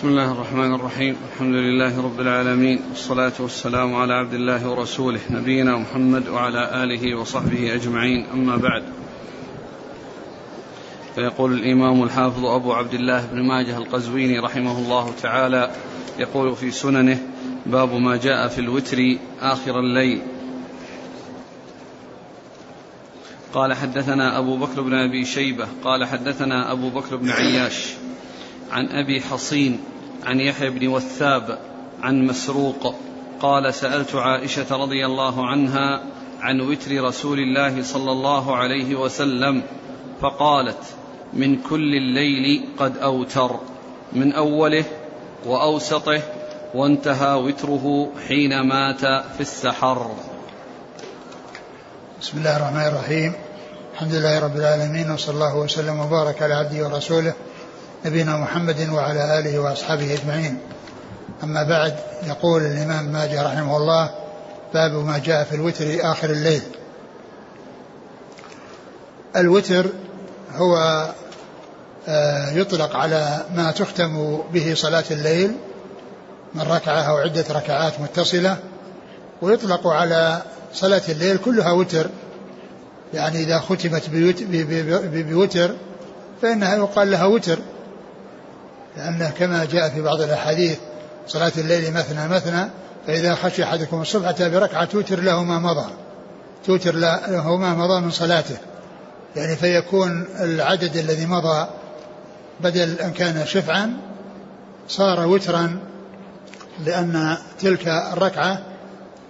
بسم الله الرحمن الرحيم. الحمد لله رب العالمين. والصلاة والسلام على عبد الله ورسوله نبينا محمد وعلى آله وصحبه أجمعين. أما بعد فيقول الإمام الحافظ أبو عبد الله بن ماجه القزويني رحمه الله تعالى يقول في سننه باب ما جاء في الوتر آخر الليل. قال حدثنا أبو بكر بن أبي شيبة قال حدثنا أبو بكر بن عياش عن أبي حصين عن يحيى بن وثاب عن مسروق قال سألت عائشة رضي الله عنها عن وتر رسول الله صلى الله عليه وسلم فقالت من كل الليل قد أوتر من أوله وأوسطه وانتهى وتره حين مات في السحر. بسم الله الرحمن الرحيم. الحمد لله رب العالمين وصلى الله وسلم وبارك على عبده ورسوله نبينا محمد وعلى آله وأصحابه أجمعين. أما بعد يقول الإمام ماجه رحمه الله باب ما جاء في الوتر آخر الليل. الوتر هو آه، يطلق على ما تختم به صلاة الليل من ركعة أو عدة ركعات متصلة ويطلق على صلاة الليل كلها وتر. يعني إذا ختمت بوتر فإنها يقال لها وتر. لأنه كما جاء في بعض الأحاديث صلاة الليل مثنى مثنى فإذا خشي أحدكم الصبح أتى بركعة توتر له ما مضى. توتر له ما مضى من صلاته. يعني فيكون العدد الذي مضى بدل أن كان شفعا صار وترا لأن تلك الركعة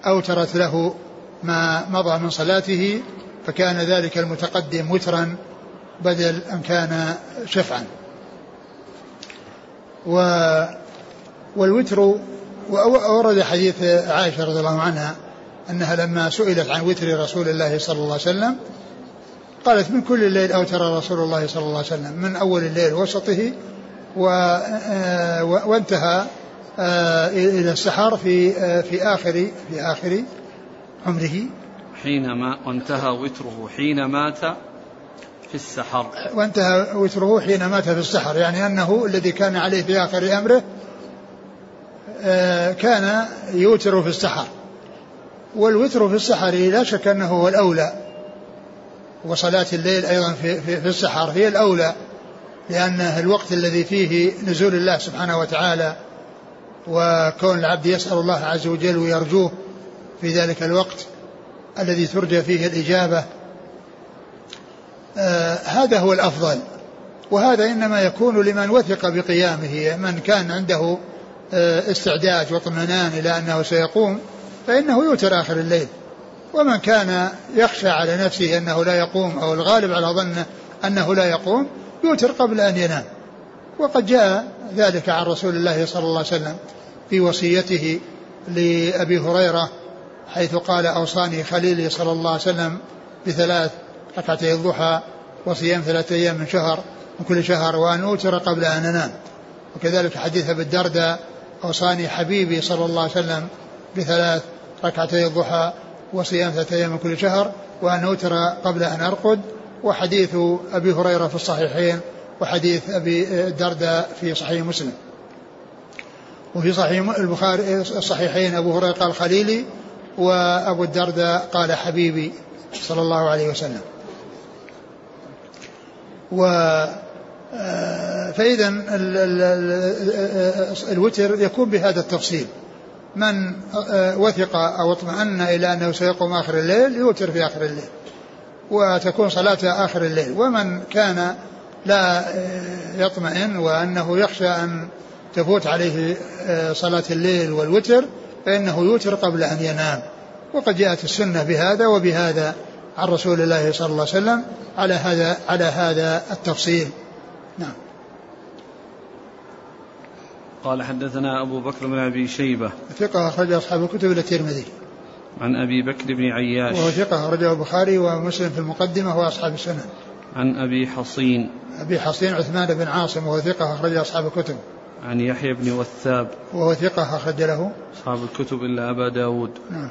أوترت له ما مضى من صلاته فكان ذلك المتقدم وترا بدل أن كان شفعا. و والوتر وورد حديث عائشة رضي الله عنها أنها لما سئلت عن وتر رسول الله صلى الله عليه وسلم قالت من كل الليل أوتر رسول الله صلى الله عليه وسلم من أول الليل وسطه و آه، وانتهى آه، إلى السحر في آه، في آخر في آخر عمره. حينما وانتهى وتره حين مات في السحر. وانتهى وتره حين مات في السحر يعني أنه الذي كان عليه في آخر أمره كان يوتر في السحر. والوتر في السحر لا شك أنه هو الأولى. وصلاة الليل أيضا في, في, في السحر هي الأولى لأنه الوقت الذي فيه نزول الله سبحانه وتعالى وكون العبد يسأل الله عز وجل ويرجوه في ذلك الوقت الذي ترجى فيه الإجابة آه هذا هو الأفضل. وهذا إنما يكون لمن وثق بقيامه من كان عنده آه استعداد واطمئنان إلى أنه سيقوم فإنه يوتر آخر الليل. ومن كان يخشى على نفسه أنه لا يقوم أو الغالب على ظنه أنه لا يقوم يوتر قبل أن ينام. وقد جاء ذلك عن رسول الله صلى الله عليه وسلم في وصيته لأبي هريرة حيث قال أوصاني خليلي صلى الله عليه وسلم بثلاث ركعتي الضحى وصيام ثلاثة أيام من شهر من كل شهر وأن أوتر قبل أن أنام. وكذلك حديث أبي الدرداء أوصاني حبيبي صلى الله عليه وسلم بثلاث ركعتي الضحى وصيام ثلاثة أيام من كل شهر وأن أوتر قبل أن أرقد. وحديث أبي هريرة في الصحيحين وحديث أبي الدرداء في صحيح مسلم. وفي صحيح البخاري الصحيحين أبو هريرة قال خليلي وأبو الدرداء قال حبيبي صلى الله عليه وسلم. و آه، فإذا الوتر يكون بهذا التفصيل. من آه، وثق أو اطمأن إلى أنه سيقوم آخر الليل يوتر في آخر الليل. وتكون صلاته آخر الليل. ومن كان لا آه، يطمئن وأنه يخشى أن تفوت عليه صلاة الليل والوتر فإنه يوتر قبل أن ينام. وقد جاءت السنة بهذا وبهذا. عن رسول الله صلى الله عليه وسلم على هذا على هذا التفصيل. نعم. قال حدثنا أبو بكر بن أبي شيبة. ثقة أخرج أصحاب الكتب إلى الترمذي. عن أبي بكر بن عياش. وهو ثقة أخرجه البخاري ومسلم في المقدمة وأصحاب السنن عن أبي حصين. أبي حصين عثمان بن عاصم وهو ثقة أخرج أصحاب الكتب. عن يحيى بن وثاب. وهو ثقة أخرج له. أصحاب الكتب إلا أبا داود. نعم.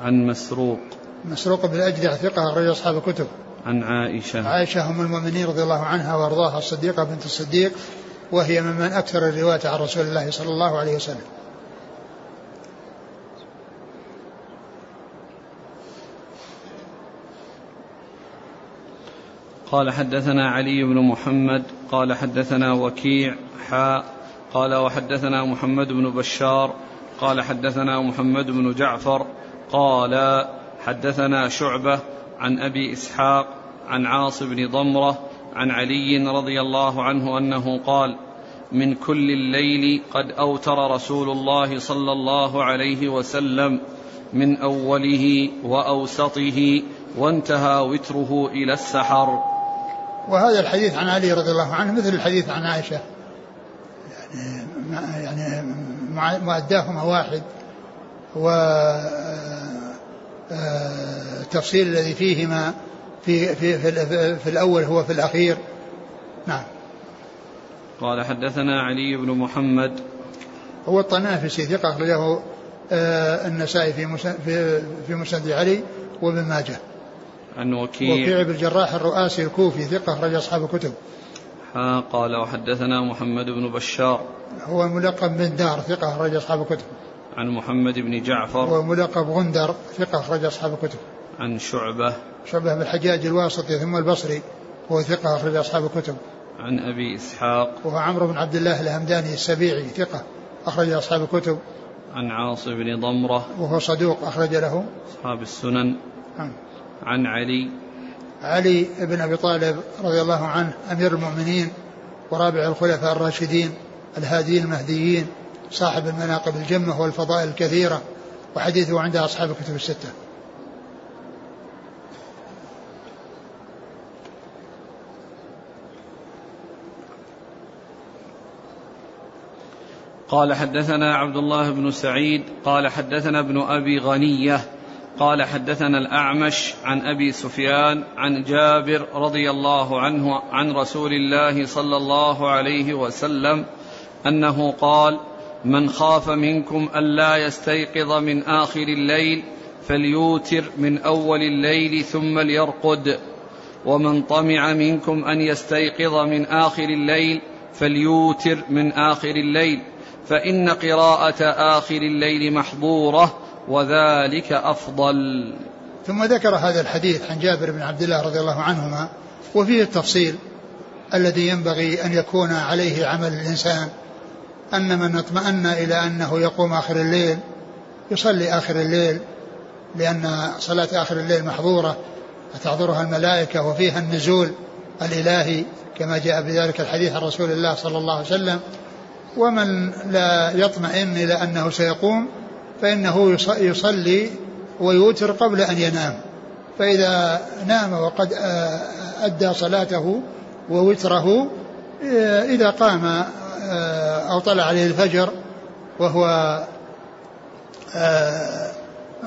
عن مسروق. مسروق بن الأجدع ثقة أخرج أصحاب الكتب. عن عائشة. عائشة أم المؤمنين رضي الله عنها وأرضاها الصديقة بنت الصديق وهي ممن أكثر الرواية عن رسول الله صلى الله عليه وسلم. قال حدثنا علي بن محمد قال حدثنا وكيع حاء قال وحدثنا محمد بن بشار قال حدثنا محمد بن جعفر قال حدثنا شعبة عن أبي إسحاق عن عاص بن ضمرة عن علي رضي الله عنه أنه قال من كل الليل قد أوتر رسول الله صلى الله عليه وسلم من أوله وأوسطه وانتهى وتره إلى السحر. وهذا الحديث عن علي رضي الله عنه مثل الحديث عن عائشة. يعني يعني مؤداهما واحد. و التفصيل الذي فيهما في في في, في الأول هو في الأخير نعم قال حدثنا علي بن محمد هو الطنافسي ثقة أخرجه آه النسائي في في في مسند علي وابن ماجه. عن وكيع وكيع بن الجراح الرؤاسي الكوفي ثقة أخرج أصحاب الكتب. ها قال وحدثنا محمد بن بشار هو الملقب دار ثقة أخرج أصحاب الكتب. عن محمد بن جعفر هو ملقب غندر ثقة أخرج أصحاب الكتب. عن شعبة شعبة بن الحجاج الواسطي ثم البصري هو ثقة أخرج أصحاب الكتب. عن أبي إسحاق وهو عمرو بن عبد الله الهمداني السبيعي ثقة أخرج أصحاب الكتب عن عاصم بن ضمرة وهو صدوق أخرج له أصحاب السنن نعم عن علي علي بن أبي طالب رضي الله عنه أمير المؤمنين ورابع الخلفاء الراشدين الهاديين المهديين صاحب المناقب الجمة والفضائل الكثيرة وحديثه عند أصحاب الكتب الستة. قال حدثنا عبد الله بن سعيد قال حدثنا ابن أبي غنية قال حدثنا الأعمش عن أبي سفيان عن جابر رضي الله عنه عن رسول الله صلى الله عليه وسلم أنه قال من خاف منكم الا يستيقظ من آخر الليل فليوتر من أول الليل ثم ليرقد. ومن طمع منكم أن يستيقظ من آخر الليل فليوتر من آخر الليل فإن قراءة آخر الليل محظورة وذلك أفضل. ثم ذكر هذا الحديث عن جابر بن عبد الله رضي الله عنهما وفيه التفصيل الذي ينبغي أن يكون عليه عمل الإنسان. أن من اطمأن إلى أنه يقوم آخر الليل يصلي آخر الليل لأن صلاة آخر الليل محظورة فتحضرها الملائكة وفيها النزول الإلهي كما جاء بذلك الحديث عن رسول الله صلى الله عليه وسلم. ومن لا يطمئن إلى أنه سيقوم فإنه يصلي ويوتر قبل أن ينام. فإذا نام وقد أدى صلاته ووتره إذا قام أو طلع عليه الفجر وهو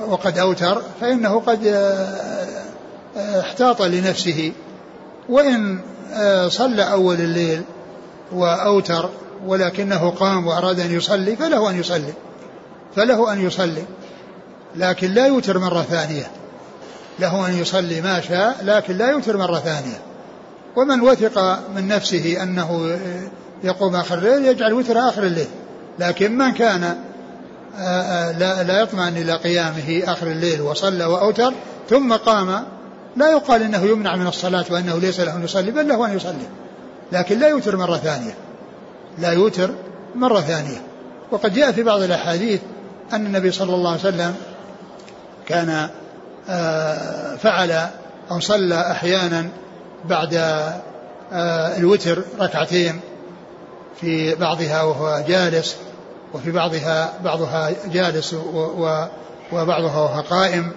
وقد أوتر فإنه قد احتاط لنفسه. وإن صلى أول الليل وأوتر ولكنه قام وأراد أن يصلي فله أن يصلي فله أن يصلي لكن لا يوتر مرة ثانية. له أن يصلي ما شاء لكن لا يوتر مرة ثانية. ومن وثق من نفسه أنه يقوم آخر الليل يجعل وتر آخر الليل. لكن من كان لا, لا يطمئن إلى قيامه آخر الليل وصلى وأوتر ثم قام لا يقال إنه يمنع من الصلاة وأنه ليس له أن يصلي بل له أن يصلي. لكن لا يوتر مرة ثانية. لا يوتر مرة ثانية. وقد جاء في بعض الأحاديث أن النبي صلى الله عليه وسلم كان آه، فعل أو صلى أحيانا بعد آه، الوتر ركعتين. في بعضها وهو جالس وفي بعضها بعضها جالس وبعضها وهو قائم.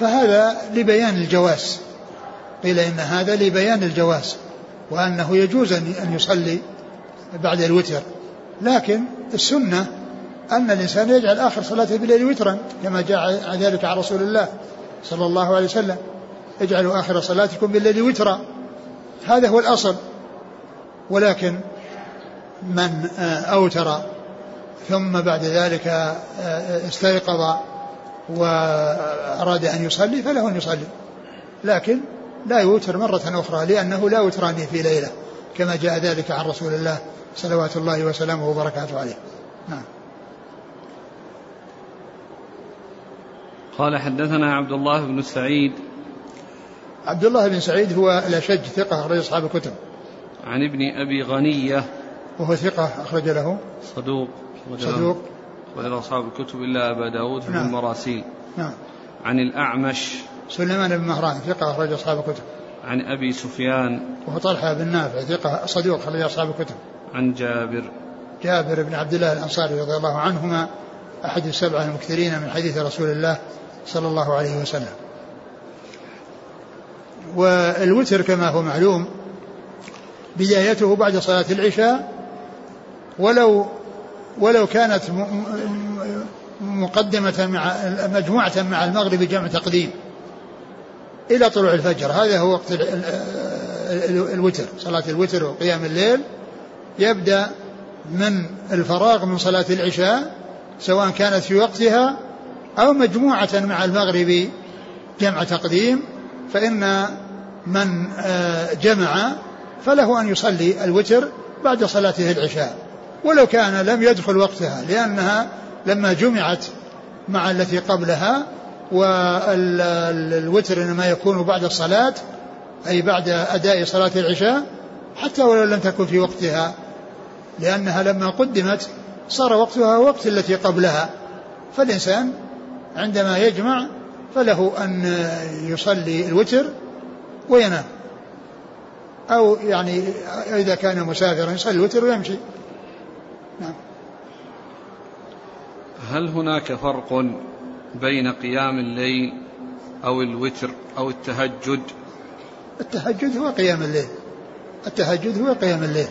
فهذا لبيان الجواز. قيل إن هذا لبيان الجواز وأنه يجوز أن يصلي بعد الوتر. لكن السنة أن الإنسان يجعل آخر صلاته بالليل وترا كما جاء ذلك عن رسول الله صلى الله عليه وسلم. اجعلوا آخر صلاتكم بالليل وترا. هذا هو الأصل. ولكن من أوتر ثم بعد ذلك استيقظ وأراد أن يصلي فله أن يصلي. لكن لا يوتر مرة أخرى لأنه لا وتران في ليلة كما جاء ذلك عن رسول الله صلوات الله وسلامه وبركاته عليه. نعم. قال حدثنا عبد الله بن سعيد. عبد الله بن سعيد هو الأشج ثقة أخرج أصحاب الكتب. عن ابن أبي غنية وهو ثقة أخرج له. صدوق. صدوق. أخرج أصحاب الكتب إلا أبا داود في نعم. المراسيل. نعم. عن الأعمش. سليمان بن مهران ثقة أخرج أصحاب الكتب. عن أبي سفيان. وهو طلحة بن نافع ثقة صدوق أخرج أصحاب الكتب. عن جابر. جابر بن عبد الله الأنصاري رضي الله عنهما أحد السبعة المكثرين من حديث رسول الله صلى الله عليه وسلم. والوتر كما هو معلوم بدايته بعد صلاة العشاء ولو ولو كانت مقدمة مع مجموعة مع المغرب جمع تقديم إلى طلوع الفجر. هذا هو وقت الوتر صلاة الوتر وقيام الليل. يبدأ من الفراغ من صلاة العشاء سواء كانت في وقتها أو مجموعة مع المغرب جمع تقديم. فإن من آه، جمع فله أن يصلي الوتر بعد صلاته العشاء. ولو كان لم يدخل وقتها لأنها لما جمعت مع التي قبلها والوتر إنما يكون بعد الصلاة أي بعد أداء صلاة العشاء حتى ولو لم تكن في وقتها لأنها لما قدمت صار وقتها وقت التي قبلها. فالإنسان عندما يجمع فله أن يصلي الوتر وينام. أو يعني إذا كان مسافرا يصلي الوتر ويمشي. نعم. هل هناك فرق بين قيام الليل أو الوتر أو التهجد؟ التهجد هو قيام الليل. التهجد هو قيام الليل.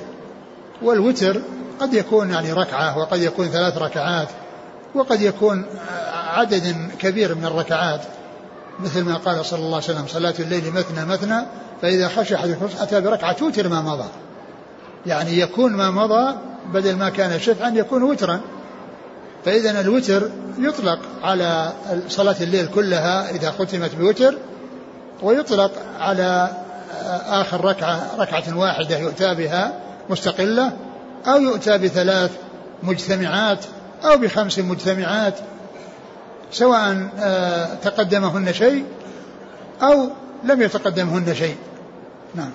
والوتر قد يكون يعني ركعة وقد يكون ثلاث ركعات وقد يكون عدد كبير من الركعات. مثل ما قال صلى الله عليه وسلم صلاة الليل مثنى مثنى فإذا خشى أحدكم أتى بركعة توتر ما مضى. يعني يكون ما مضى بدل ما كان شفعا يكون وترا. فإذا الوتر يطلق على صلاة الليل كلها إذا ختمت بوتر ويطلق على آخر ركعة ركعة واحدة يؤتى بها مستقلة أو يؤتى بثلاث مجتمعات أو بخمس مجتمعات سواء آه، تقدمهن شيء أو لم يتقدمهن شيء. نعم.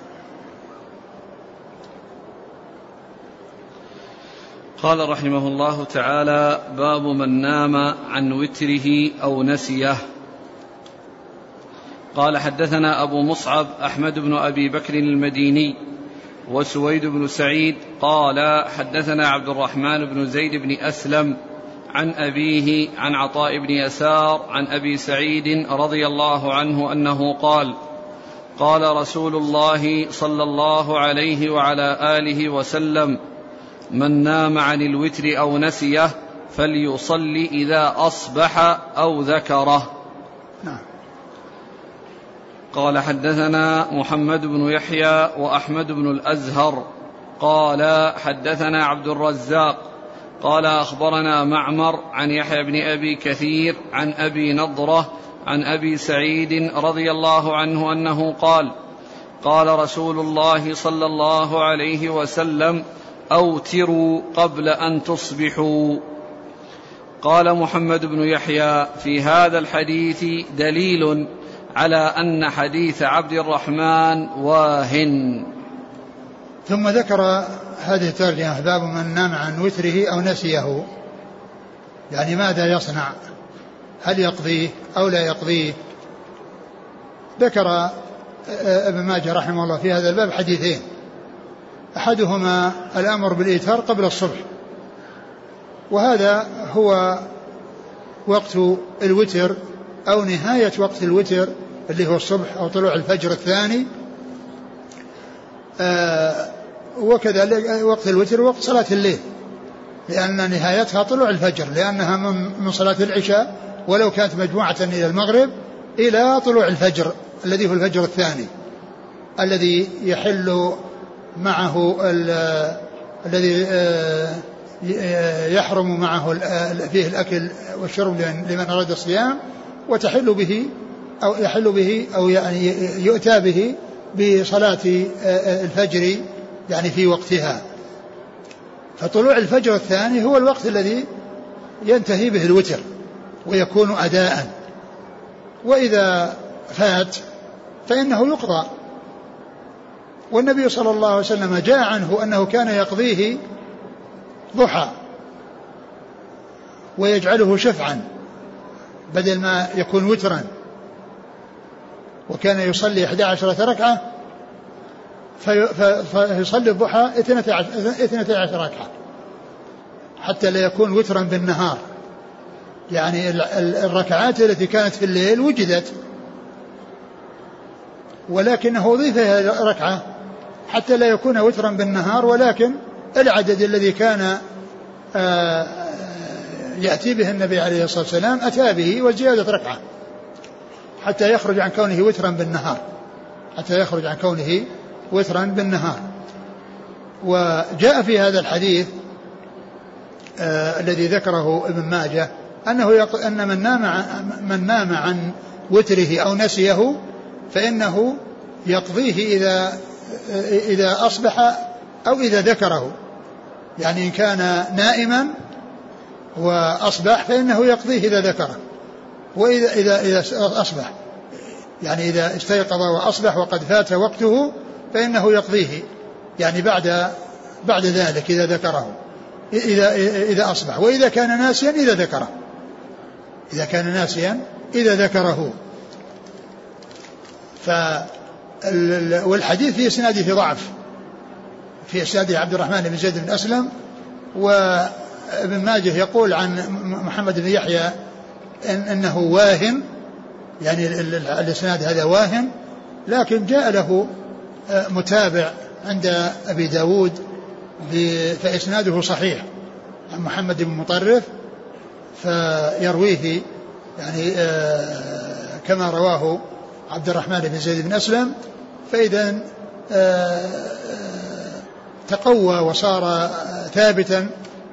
قال رحمه الله تعالى باب من نام عن وتره أو نسيه. قال حدثنا أبو مصعب أحمد بن أبي بكر المديني وسويد بن سعيد قال حدثنا عبد الرحمن بن زيد بن أسلم عن أبيه عن عطاء بن يسار عن أبي سعيد رضي الله عنه أنه قال قال رسول الله صلى الله عليه وعلى آله وسلم من نام عن الوتر أو نسيه فليصلي إذا أصبح أو ذكره. نعم. قال حدثنا محمد بن يحيى وأحمد بن الأزهر. قال حدثنا عبد الرزاق. قال أخبرنا معمر عن يحيى بن أبي كثير عن أبي نضرة عن أبي سعيد رضي الله عنه أنه قال قال رسول الله صلى الله عليه وسلم أوتروا قبل أن تصبحوا. قال محمد بن يحيى في هذا الحديث دليل على أن حديث عبد الرحمن واهن. ثم ذكر هذه الترجمه باب من نام عن وتره أو نسيه. يعني ماذا يصنع؟ هل يقضيه أو لا يقضيه؟ ذكر ابن ماجه رحمه الله في هذا الباب حديثين. أحدهما الأمر بالايتار قبل الصبح. وهذا هو وقت الوتر أو نهاية وقت الوتر اللي هو الصبح أو طلوع الفجر الثاني. آه وكذلك وقت الوتر وقت صلاة الليل لأن نهايتها طلوع الفجر لأنها من صلاة العشاء ولو كانت مجموعة إلى المغرب إلى طلوع الفجر الذي هو الفجر الثاني الذي يحل معه الذي آه، يحرم معه فيه الأكل والشرب لمن أراد الصيام وتحل به أو يحل به أو يعني يؤتى به بصلاة آه، الفجر يعني في وقتها. فطلوع الفجر الثاني هو الوقت الذي ينتهي به الوتر ويكون أداء. وإذا فات فإنه يقضى. والنبي صلى الله عليه وسلم جاء عنه أنه كان يقضيه ضحى ويجعله شفعا بدل ما يكون وترا. وكان يصلي 11 ركعة فيصلي الضحى 12 ركعة حتى لا يكون وترا بالنهار. يعني الركعات التي كانت في الليل وجدت ولكنه أضيف ركعة حتى لا يكون وترا بالنهار ولكن العدد الذي كان آه، يأتي به النبي عليه الصلاة والسلام أتى به وزيادة ركعة حتى يخرج عن كونه وترا بالنهار حتى يخرج عن كونه وترا بالنهار. وجاء في هذا الحديث آه الذي ذكره ابن ماجه أنه يق... أن من نام من نام عن وتره أو نسيه فإنه يقضيه إذا إذا أصبح أو إذا ذكره. يعني إن كان نائما وأصبح فإنه يقضيه إذا ذكره. واذا اذا إذا أصبح. يعني إذا استيقظ وأصبح وقد فات وقته فإنه يقضيه. يعني بعد بعد ذلك إذا ذكره. إذا إذا أصبح. وإذا كان ناسيا إذا ذكره. إذا كان ناسيا إذا ذكره. ف والحديث في إسناده في ضعف. في إسناده عبد الرحمن بن زيد بن أسلم وابن ماجه يقول عن محمد بن يحيى إن إنه واهن يعني الإسناد هذا واهن لكن جاء له متابع عند أبي داود فإسناده صحيح. عن محمد بن مطرف فيرويه يعني آه، كما رواه عبد الرحمن بن زيد بن أسلم فإذا آه، تقوى وصار ثابتا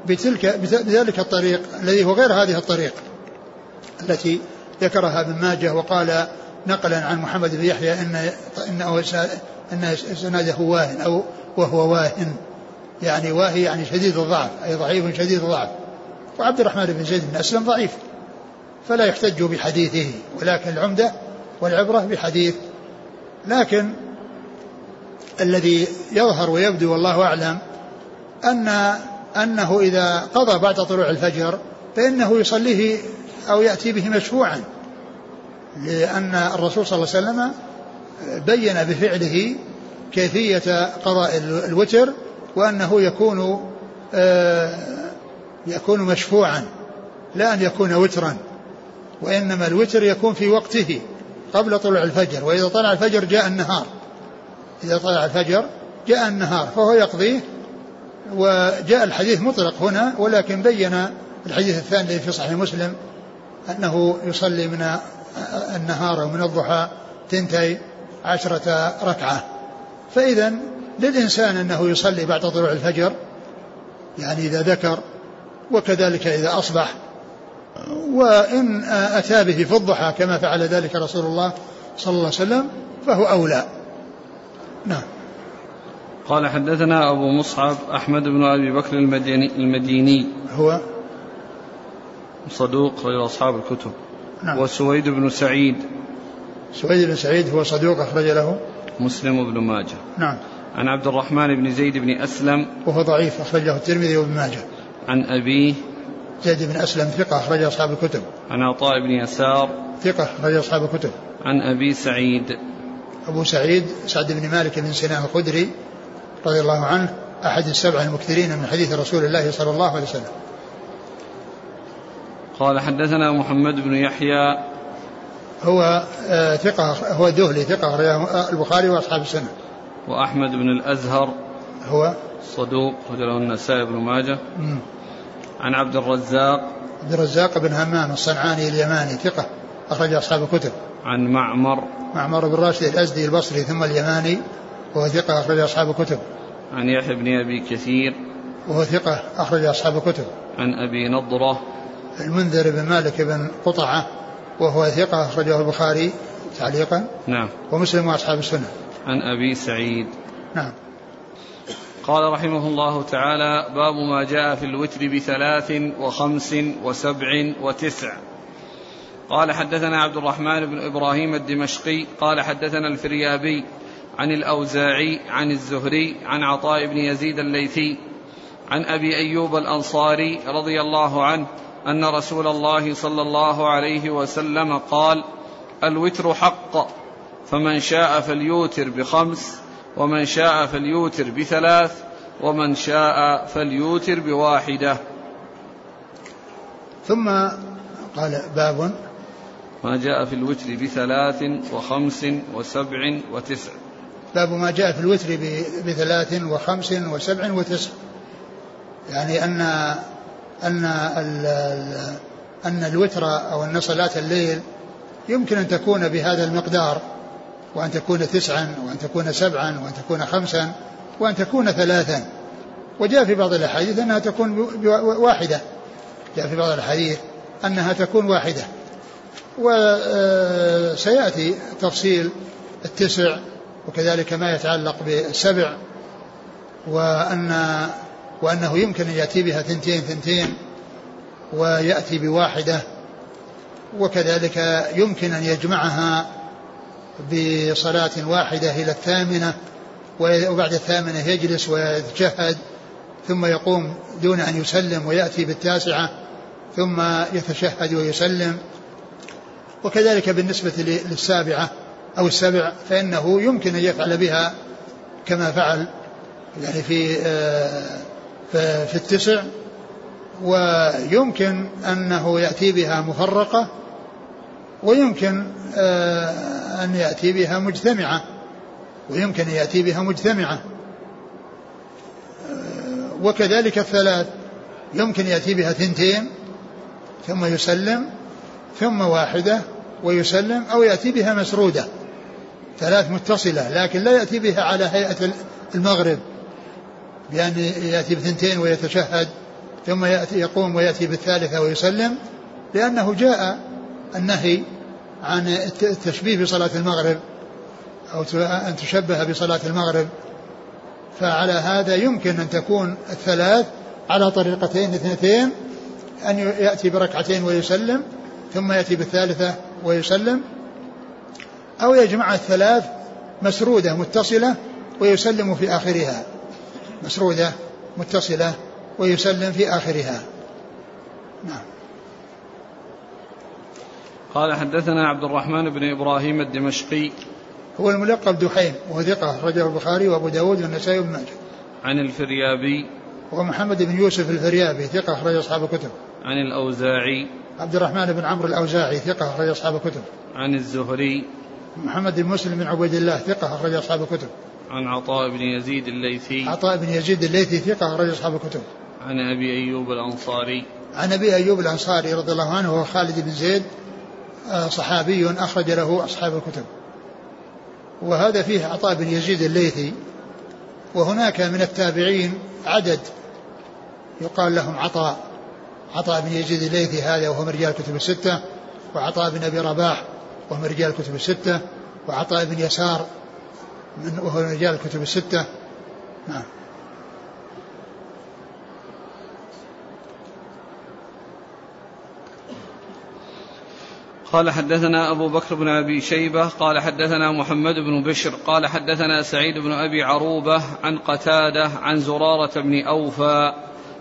بتلك بذلك الطريق الذي هو غير هذه الطريق التي ذكرها ابن ماجه وقال نقلا عن محمد بن يحيى إن إنه أن إسناده واهن أو وهو واهن. يعني واهي يعني شديد الضعف أي ضعيف شديد الضعف. وعبد الرحمن بن زيد بن أسلم ضعيف. فلا يحتج بحديثه ولكن العمدة والعبرة بحديث. لكن الذي يظهر ويبدو والله أعلم أن أنه إذا قضى بعد طلوع الفجر فإنه يصليه أو يأتي به مشفوعا لأن الرسول صلى الله عليه وسلم بين بفعله كيفية قضاء الوتر وأنه يكون آه، يكون مشفوعا لا أن يكون وترا وإنما الوتر يكون في وقته قبل طلوع الفجر وإذا طلع الفجر جاء النهار. إذا طلع الفجر جاء النهار فهو يقضيه وجاء الحديث مطلق هنا ولكن بين الحديث الثاني في صحيح مسلم أنه يصلي من النهار ومن الضحى تنتهي عشرة ركعة. فإذا للإنسان أنه يصلي بعد طلوع الفجر يعني إذا ذكر وكذلك إذا أصبح. وإن أتى به في الضحى كما فعل ذلك رسول الله صلى الله عليه وسلم فهو أولى. نعم. قال حدثنا أبو مصعب أحمد بن أبي بكر المديني, المديني. هو؟ صدوق غير أصحاب الكتب. نعم. وسويد بن سعيد. سويد بن سعيد هو صدوق أخرج له؟ مسلم بن ماجه. نعم. عن عبد الرحمن بن زيد بن أسلم. وهو ضعيف أخرجه الترمذي وابن ماجه. عن أبيه. زيد بن أسلم ثقة أخرج أصحاب الكتب. عن عطاء بن يسار. ثقة أخرج أصحاب الكتب. عن أبي سعيد. أبو سعيد سعد بن مالك بن سنان الخدري رضي الله عنه أحد السبع المكثرين من حديث رسول الله صلى الله عليه وسلم. قال حدثنا محمد بن يحيى. هو آه، ثقة هو ذهلي ثقة البخاري وأصحاب السنة. وأحمد بن الأزهر. هو؟ صدوق رجله النسائي بن ماجه. عن عبد الرزاق. عبد الرزاق بن همام الصنعاني اليماني ثقة أخرج أصحاب الكتب. عن معمر. معمر بن راشد الأزدي البصري ثم اليماني وهو ثقة أخرج أصحاب الكتب. عن يحيى بن أبي كثير. وهو ثقة أخرج أصحاب الكتب. عن أبي نضرة. المنذر بن مالك بن قطعة وهو ثقة أخرجه البخاري تعليقا. نعم. ومسلم وأصحاب السنة. عن أبي سعيد. نعم. قال رحمه الله تعالى باب ما جاء في الوتر بثلاث وخمس وسبع وتسع. قال حدثنا عبد الرحمن بن إبراهيم الدمشقي قال حدثنا الفريابي عن الأوزاعي عن الزهري عن عطاء بن يزيد الليثي عن أبي أيوب الأنصاري رضي الله عنه أن رسول الله صلى الله عليه وسلم قال الوتر حق فمن شاء فليوتر بخمس ومن شاء فليوتر بثلاث ومن شاء فليوتر بواحدة. ثم قال باب ما جاء في الوتر بثلاث وخمس وسبع وتسع. باب ما جاء في الوتر بثلاث وخمس وسبع وتسع. يعني أن أن أن الوتر أو أن صلاة الليل يمكن أن تكون بهذا المقدار وأن تكون تسعا وأن تكون سبعا وأن تكون خمسا وأن تكون ثلاثا. وجاء في بعض الأحاديث أنها تكون واحدة. جاء في بعض الأحاديث أنها تكون واحدة. وسيأتي تفصيل التسع وكذلك ما يتعلق بالسبع وأن وأنه يمكن أن يأتي بها ثنتين ثنتين ويأتي بواحدة وكذلك يمكن أن يجمعها بصلاة واحدة إلى الثامنة وبعد الثامنة يجلس ويتشهد ثم يقوم دون أن يسلم ويأتي بالتاسعة ثم يتشهد ويسلم وكذلك بالنسبة للسابعة أو السبع فإنه يمكن أن يفعل بها كما فعل يعني في آه، في التسع ويمكن أنه يأتي بها مفرقة ويمكن آه، أن يأتي بها مجتمعة ويمكن أن يأتي بها مجتمعة. آه، وكذلك الثلاث يمكن يأتي بها ثنتين ثم يسلم ثم واحدة ويسلم أو يأتي بها مسرودة. ثلاث متصلة لكن لا يأتي بها على هيئة المغرب. بأن يأتي بثنتين ويتشهد ثم يأتي يقوم ويأتي بالثالثة ويسلم لأنه جاء النهي عن التشبيه بصلاة المغرب أو أن تشبه بصلاة المغرب. فعلى هذا يمكن أن تكون الثلاث على طريقتين اثنتين أن يأتي بركعتين ويسلم ثم يأتي بالثالثة ويسلم أو يجمع الثلاث مسرودة متصلة ويسلم في آخرها. مسرودة متصلة ويسلم في آخرها. نعم. قال حدثنا عبد الرحمن بن إبراهيم الدمشقي. هو الملقب دحيم وهو ثقة رجل البخاري وأبو داود والنسائي وابن ماجه. عن الفريابي. ومحمد بن يوسف الفريابي ثقة أخرج أصحاب الكتب. عن الأوزاعي. عبد الرحمن بن عمرو الأوزاعي ثقة أخرج أصحاب الكتب. عن الزهري. محمد بن مسلم بن عبيد الله ثقة أخرج أصحاب الكتب. عن عطاء بن يزيد الليثي. عطاء بن يزيد الليثي ثقة أخرج أصحاب الكتب. عن أبي أيوب الأنصاري. عن أبي أيوب الأنصاري رضي الله عنه هو خالد بن زيد آه، صحابي أخرج له أصحاب الكتب. وهذا فيه عطاء بن يزيد الليثي. وهناك من التابعين عدد يقال لهم عطاء. عطاء بن يزيد الليثي هذا وهو من رجال الكتب الستة وعطاء بن أبي رباح وهو من رجال الكتب الستة وعطاء بن يسار وهو من رجال الكتب الستة. نعم. قال حدثنا أبو بكر بن أبي شيبة قال حدثنا محمد بن بشر قال حدثنا سعيد بن أبي عروبة عن قتادة عن زرارة بن أوفى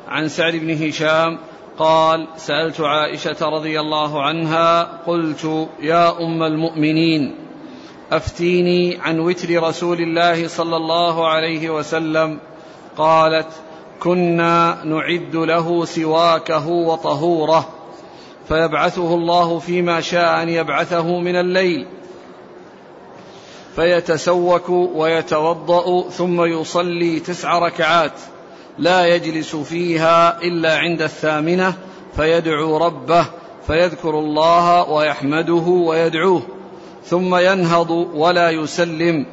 عن سعد بن هشام قال سألت عائشة رضي الله عنها قلت يا أم المؤمنين أفتيني عن وتر رسول الله صلى الله عليه وسلم. قالت كنا نعد له سواكه وطهوره فيبعثه الله فيما شاء أن يبعثه من الليل فيتسوك ويتوضأ ثم يصلي تسع ركعات. لا يجلس فيها إلا عند الثامنة فيدعو ربه فيذكر الله ويحمده ويدعوه ثم ينهض ولا يسلم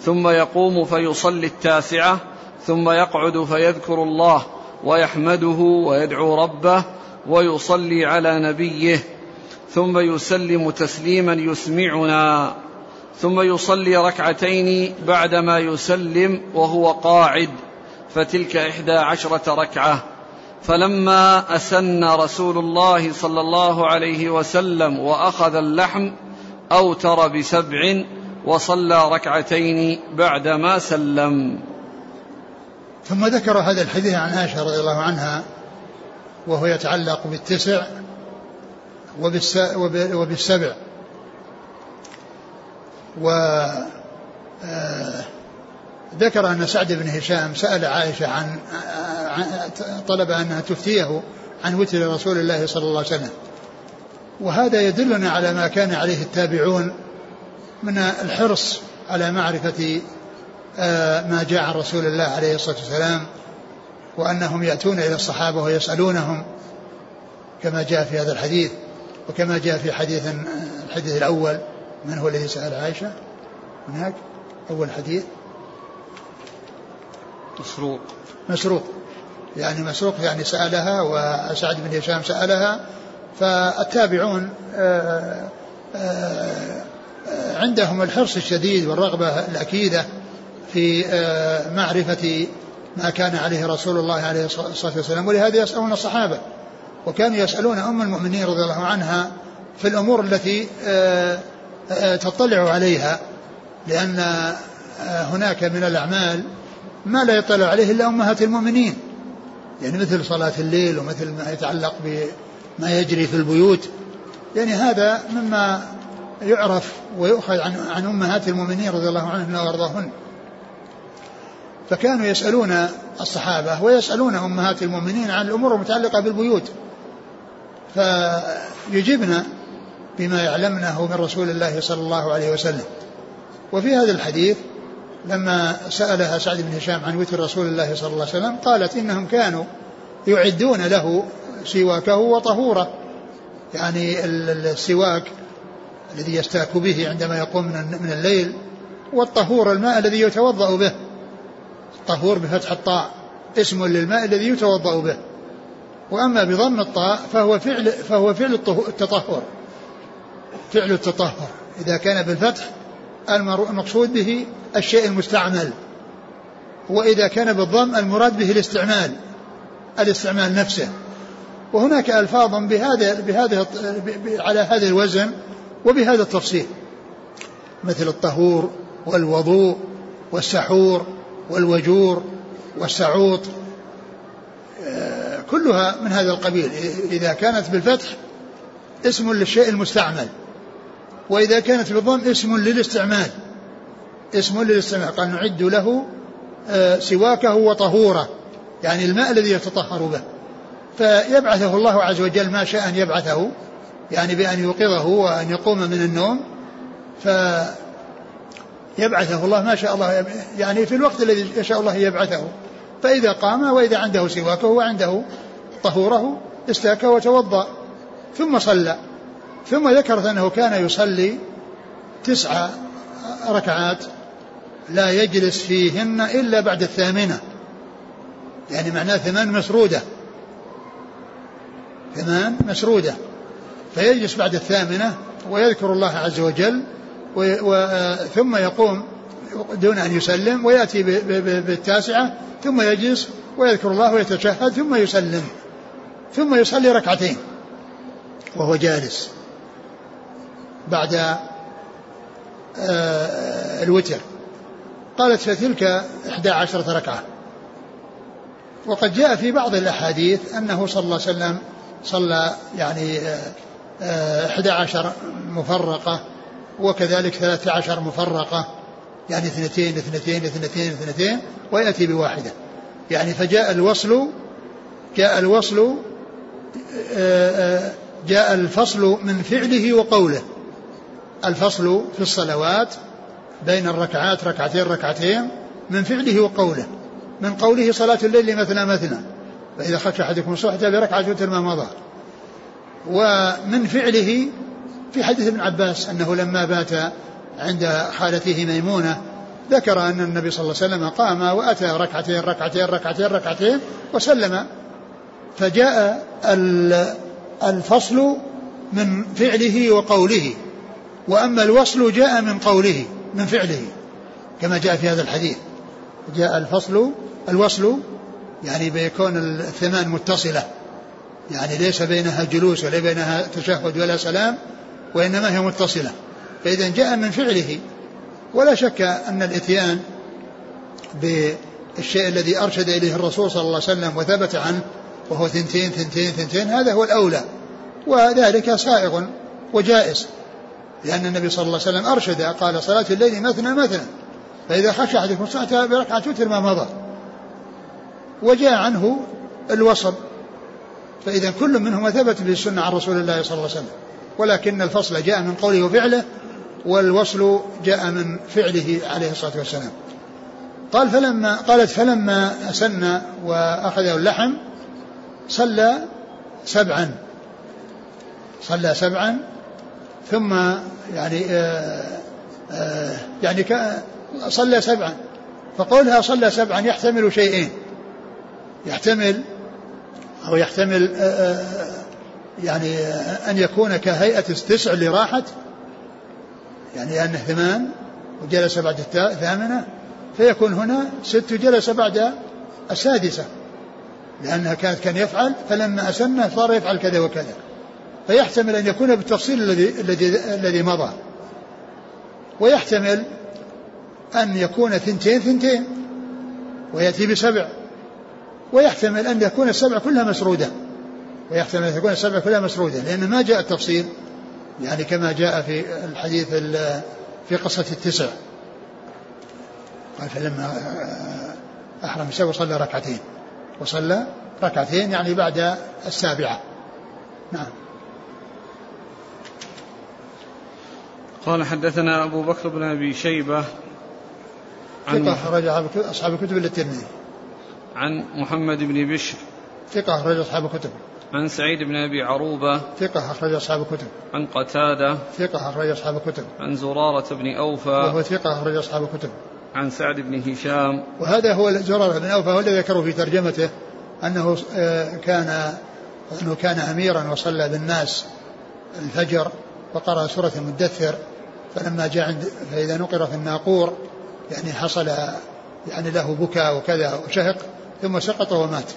ثم يقوم فيصلي التاسعة ثم يقعد فيذكر الله ويحمده ويدعو ربه ويصلي على نبيه ثم يسلم تسليما يسمعنا ثم يصلي ركعتين بعدما يسلم وهو قاعد. فتلك إحدى عشرة ركعة. فلما أسن رسول الله صلى الله عليه وسلم وأخذ اللحم أوتر بسبع وصلى ركعتين بعدما سلم. ثم ذكر هذا الحديث عن عائشة رضي الله عنها وهو يتعلق بالتسع وبالسبع. و آه، ذكر أن سعد بن هشام سأل عائشة عن طلب أنها تفتيه عن وتر رسول الله صلى الله عليه وسلم. وهذا يدلنا على ما كان عليه التابعون من الحرص على معرفة آه، ما جاء عن رسول الله عليه الصلاة والسلام وأنهم يأتون إلى الصحابة ويسألونهم كما جاء في هذا الحديث وكما جاء في حديث الحديث الأول من هو الذي سأل عائشة؟ هناك أول حديث. مسروق. مسروق. يعني مسروق يعني سألها وسعد بن هشام سألها فالتابعون آه، آه، عندهم الحرص الشديد والرغبة الأكيدة في آه، معرفة ما كان عليه رسول الله عليه الصلاة والسلام ولهذا يسألون الصحابة وكانوا يسألون أم المؤمنين رضي الله عنها في الأمور التي تطلع عليها لأن هناك من الأعمال ما لا يطلع عليه إلا أمهات المؤمنين يعني مثل صلاة الليل ومثل ما يتعلق بما يجري في البيوت يعني هذا مما يعرف ويؤخذ عن عن أمهات المؤمنين رضي الله عنهن وأرضاهن. فكانوا يسألون الصحابة ويسألون أمهات المؤمنين عن الأمور المتعلقة بالبيوت. فيجبن بما يعلمنه من رسول الله صلى الله عليه وسلم. وفي هذا الحديث لما سألها سعد بن هشام عن وتر رسول الله صلى الله عليه وسلم قالت إنهم كانوا يعدون له سواكه وطهوره. يعني السواك الذي يستاك به عندما يقوم من الليل والطهور الماء الذي يتوضأ به. طهور بفتح الطاء اسم للماء الذي يتوضأ به. وأما بضم الطاء فهو فعل فهو فعل التطهر. فعل التطهر. إذا كان بالفتح المقصود به الشيء المستعمل. وإذا كان بالضم المراد به الاستعمال الاستعمال نفسه. وهناك ألفاظ بهذا بهذا على هذا الوزن وبهذا التفصيل. مثل الطهور والوضوء والسحور والوجور والسعوط. آه، كلها من هذا القبيل. إذا كانت بالفتح اسم للشيء المستعمل. وإذا كانت بالضم اسم للاستعمال اسم للاستعمال قال نعد له آه، سواكه وطهوره يعني الماء الذي يتطهر به. فيبعثه الله عز وجل ما شاء أن يبعثه يعني بأن يوقظه وأن يقوم من النوم. فيبعثه الله ما شاء الله يعني في الوقت الذي يشاء الله يبعثه. فإذا قام وإذا عنده سواكه وعنده طهوره استاك وتوضأ ثم صلى. ثم ذكرت أنه كان يصلي تسع ركعات لا يجلس فيهن إلا بعد الثامنة. يعني معناه ثمان مسرودة. ثمان مسرودة. فيجلس بعد الثامنة ويذكر الله عز وجل ثم يقوم دون أن يسلم ويأتي بالتاسعة ثم يجلس ويذكر الله ويتشهد ثم يسلم. ثم يصلي ركعتين وهو جالس. بعد آه، الوتر. قالت فتلك إحدى عشرة ركعة. وقد جاء في بعض الأحاديث أنه صلى الله عليه وسلم صلى يعني آه، آه، إحدى عشر مفرقة وكذلك ثلاثة عشر مفرقة يعني اثنتين اثنتين اثنتين اثنتين ويأتي بواحدة. يعني فجاء الوصل جاء الوصل جاء الفصل من فعله وقوله. الفصل في الصلوات بين الركعات ركعتين ركعتين من فعله وقوله. من قوله صلاة الليل مثنى مثنى. فإذا خشى أحدكم الصبح بركعة وتر ما مضى. ومن فعله في حديث ابن عباس أنه لما بات عند خالته ميمونة ذكر أن النبي صلى الله عليه وسلم قام وأتى ركعتين ركعتين ركعتين ركعتين وسلم. فجاء الفصل من فعله وقوله. وأما الوصل جاء من قوله من فعله كما جاء في هذا الحديث. جاء الفصل الوصل يعني بيكون الثمان متصلة. يعني ليس بينها جلوس ولا بينها تشهد ولا سلام وإنما هي متصلة. فإذا جاء من فعله ولا شك أن الإتيان بالشيء الذي أرشد إليه الرسول صلى الله عليه وسلم وثبت عنه وهو ثنتين ثنتين ثنتين هذا هو الأولى. وذلك سائغ وجائز. لأن النبي صلى الله عليه وسلم أرشد قال صلاة الليل مثنى مثنى فإذا خشى أحدكم الصلاة بركعة وتر ما مضى. وجاء عنه الوصل فإذا كل منهما ثبت بالسنة عن رسول الله صلى الله عليه وسلم. ولكن الفصل جاء من قوله وفعله والوصل جاء من فعله عليه الصلاة والسلام. قال فلما قالت فلما أسن وأخذه اللحم صلى سبعا. صلى سبعا ثم يعني آآ آآ يعني صلى سبعا. فقولها صلى سبعا يحتمل شيئين. يحتمل أو يحتمل يعني أن يكون كهيئة التسع اللي راحت يعني أنه ثمان وجلس بعد الثامنة. فيكون هنا ست جلس بعد السادسة لأنها كانت كان يفعل فلما أسن صار يفعل كذا وكذا. فيحتمل أن يكون بالتفصيل الذي الذي الذي مضى. ويحتمل أن يكون ثنتين ثنتين. ويأتي بسبع. ويحتمل أن يكون السبع كلها مسرودة. ويحتمل أن تكون السبع كلها مسرودة لأن ما جاء التفصيل يعني كما جاء في الحديث في قصة التسع. قال فلما أحرم السبع صلى ركعتين. وصلى ركعتين يعني بعد السابعة. نعم. قال حدثنا أبو بكر بن أبي شيبة عن ثقة أخرج أصحاب الكتب إلا الترمذي. عن محمد بن بشر. ثقة أخرج أصحاب الكتب. عن سعيد بن أبي عروبة. ثقة أخرج أصحاب الكتب. عن قتادة. ثقة أخرج أصحاب الكتب. عن زرارة بن أوفى. وهو ثقة أخرج أصحاب الكتب. عن سعد بن هشام. وهذا هو زرارة بن أوفى هو الذي ذكره في ترجمته أنه كان أنه كان أميرا وصلى بالناس الفجر. وقرأ سورة المدثر فلما جاء عند فإذا نقر في الناقور يعني حصل يعني له بكاء وكذا وشهق ثم سقط ومات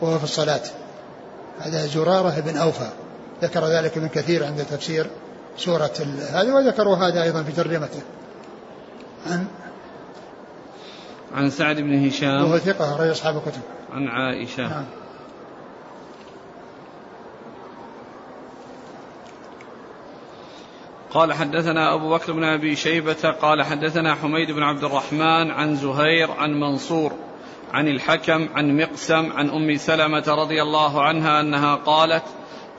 وهو في الصلاة. هذا زرارة بن أوفى. ذكر ذلك ابن كثير عند تفسير سورة هذا وذكروا هذا أيضا في ترجمته. عن عن سعد بن هشام. وهو ثقة أخرج أصحاب الكتب. عن عائشة. نعم. قال حدثنا أبو بكر بن أبي شيبة قال حدثنا حميد بن عبد الرحمن عن زهير عن منصور عن الحكم عن مقسم عن أم سلمة رضي الله عنها أنها قالت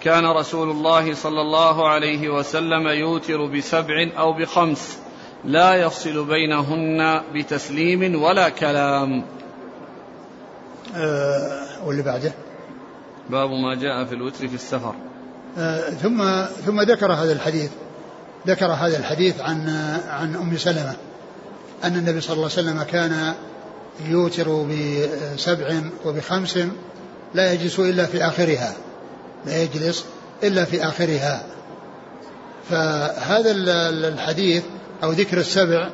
كان رسول الله صلى الله عليه وسلم يوتر بسبع أو بخمس لا يفصل بينهن بتسليم ولا كلام. أه واللي بعده؟ باب ما جاء في الوتر في السفر. أه ثم ثم ذكر هذا الحديث. ذكر هذا الحديث عن عن أم سلمة أن النبي صلى الله عليه وسلم كان يوتر بسبع وبخمس لا يجلس إلا في آخرها لا يجلس إلا في آخرها. فهذا الحديث أو ذكر السبع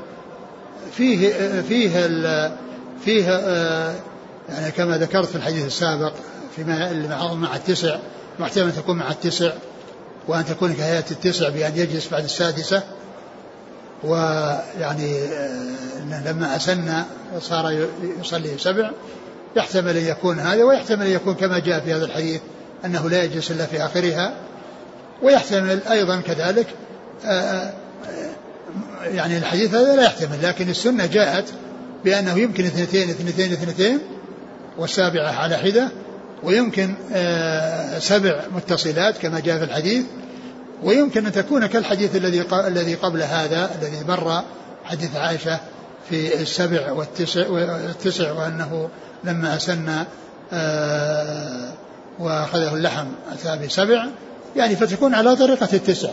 فيه فيه فيه يعني كما ذكرت في الحديث السابق فيما مع التسع محتمل تكون مع التسع وأن تكون كهيئة التسع بأن يجلس بعد السادسة. ويعني لما أسن صار يصلي سبع يحتمل أن يكون هذا ويحتمل أن يكون كما جاء في هذا الحديث أنه لا يجلس إلا في آخرها. ويحتمل أيضا كذلك يعني الحديث هذا لا يحتمل لكن السنة جاءت بأنه يمكن اثنتين اثنتين اثنتين والسابعة على حدة ويمكن سبع متصلات كما جاء في الحديث ويمكن أن تكون كالحديث الذي الذي قبل هذا الذي مر حديث عائشة في السبع والتسع, والتسع وأنه لما أسن وأخذه اللحم أتى بسبع يعني فتكون على طريقة التسع.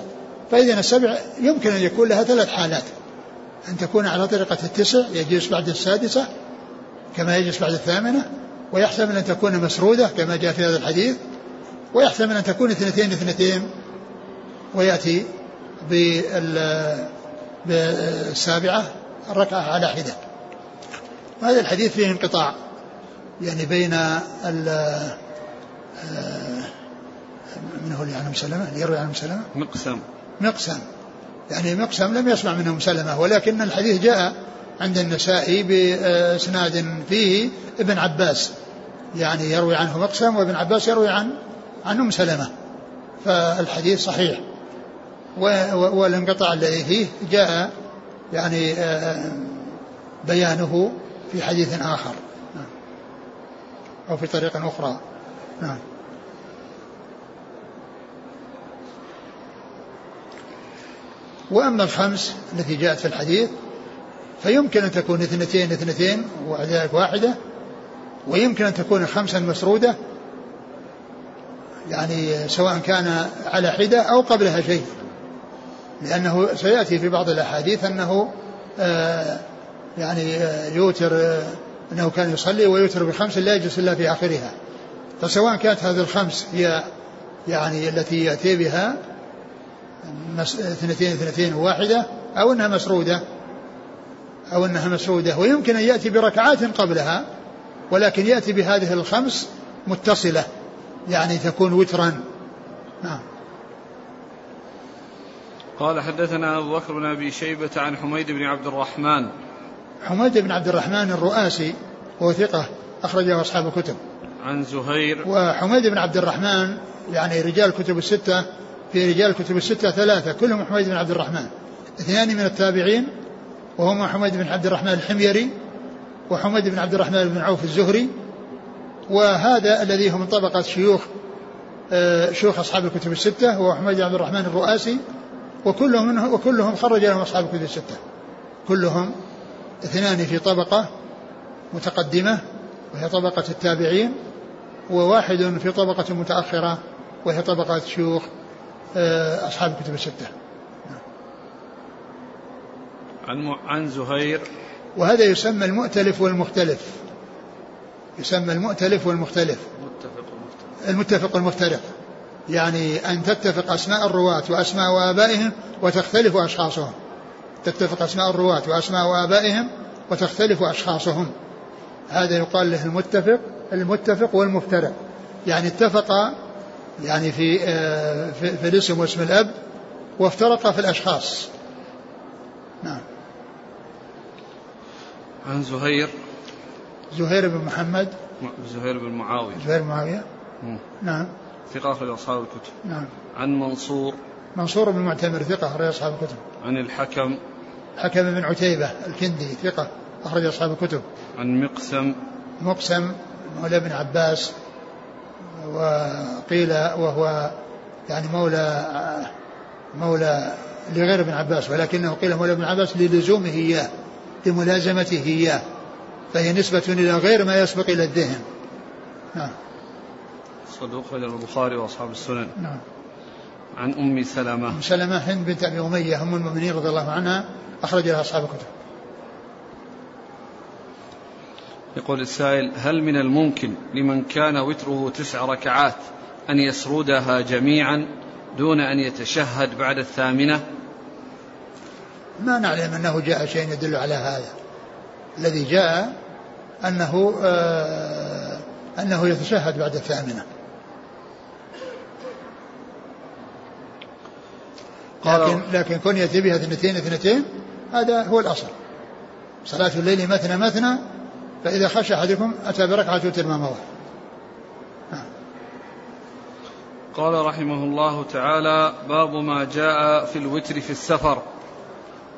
فإذا السبع يمكن أن يكون لها ثلاث حالات. أن تكون على طريقة التسع يجلس بعد السادسة كما يجلس بعد الثامنة ويحتمل أن تكون مسرودة كما جاء في هذا الحديث ويحتمل أن تكون اثنتين اثنتين ويأتي بالسابعة الركعة على حدة. وهذا الحديث فيه انقطاع يعني بين ال من هو اللي عن ام سلمة؟ اللي يروي عن ام سلمة؟ مقسم. مقسم. يعني مقسم لم يسمع منه ام سلمه ولكن الحديث جاء عند النسائي بإسناد فيه ابن عباس. يعني يروي عنه مقسم وابن عباس يروي عن عن أم سلمة. فالحديث صحيح. والانقطاع الذي فيه جاء يعني آه، بيانه في حديث آخر. نعم. أو في طريقة أخرى. نعم. وأما الخمس التي جاءت في الحديث فيمكن أن تكون اثنتين اثنتين وذلك واحدة ويمكن أن تكون خمسا مسرودة يعني سواء كان على حدة أو قبلها شيء. لأنه سيأتي في بعض الأحاديث أنه آه يعني آه يوتر آه أنه كان يصلي ويوتر بخمس لا يجلس إلا في آخرها. فسواء كانت هذه الخمس هي يعني التي يأتي بها اثنتين اثنتين واحدة أو أنها مسرودة. أو أنها مسرودة ويمكن أن يأتي بركعات قبلها ولكن يأتي بهذه الخمس متصلة يعني تكون وترا. نعم. قال حدثنا أبو بكر بن أبي شيبة عن حميد بن عبد الرحمن. حميد بن عبد الرحمن الرؤاسي هو ثقة أخرجه أصحاب الكتب. عن زهير. وحميد بن عبد الرحمن يعني رجال الكتب الستة في رجال الكتب الستة ثلاثة كلهم حميد بن عبد الرحمن. اثنان من التابعين وهما حميد بن عبد الرحمن الحميري وحميد بن عبد الرحمن بن عوف الزهري وهذا الذي هو من طبقة شيوخ آه، شيوخ أصحاب الكتب الستة هو حميد بن عبد الرحمن الرؤاسي وكلهم منه وكلهم خرج لهم أصحاب الكتب الستة. كلهم اثنان في طبقة متقدمة وهي طبقة التابعين وواحد في طبقة متأخرة وهي طبقة شيوخ آه، أصحاب الكتب الستة. عن عن زهير. وهذا يسمى المؤتلف والمختلف. يسمى المؤتلف والمختلف. متفق المتفق والمفترق يعني أن تتفق أسماء الرواة وأسماء آبائهم وتختلف أشخاصهم. تتفق أسماء الرواة وأسماء آبائهم وتختلف أشخاصهم. هذا يقال له المتفق المتفق والمفترق. يعني اتفق يعني في آه، في, في الاسم واسم الأب وافترق في الأشخاص. نعم. عن زهير. زهير بن محمد. زهير بن معاوية. زهير بن معاوية. نعم. ثقة أخرج أصحاب الكتب. نعم. عن منصور. منصور بن معتمر ثقة أخرج أصحاب الكتب. عن الحكم. حكم بن عتيبة الكندي ثقة أخرج أصحاب الكتب. عن مقسم. مقسم مولى ابن عباس وقيل وهو يعني مولى مولى لغير ابن عباس ولكنه قيل مولى ابن عباس للزومه إياه. لملازمته إياه فهي نسبة إلى غير ما يسبق إلى الذهن. نعم. صدوق إلى البخاري وأصحاب السنن. نعم. عن أم سلمة. أم سلمة هند بنت أبي أمية أم المؤمنين رضي الله عنها أخرج لها أصحاب الكتب. يقول السائل هل من الممكن لمن كان وتره تسع ركعات أن يسردها جميعا دون أن يتشهد بعد الثامنة؟ ما نعلم أنه جاء شيء يدل على هذا. الذي جاء أنه آه أنه يتشهد بعد الثامنة. لكن لكن كون يأتي بها اثنتين اثنتين هذا هو الأصل. صلاة الليل مثنى مثنى فإذا خشى أحدكم أتى بركعة وتر ما مضى. قال رحمه الله تعالى باب ما جاء في الوتر في السفر.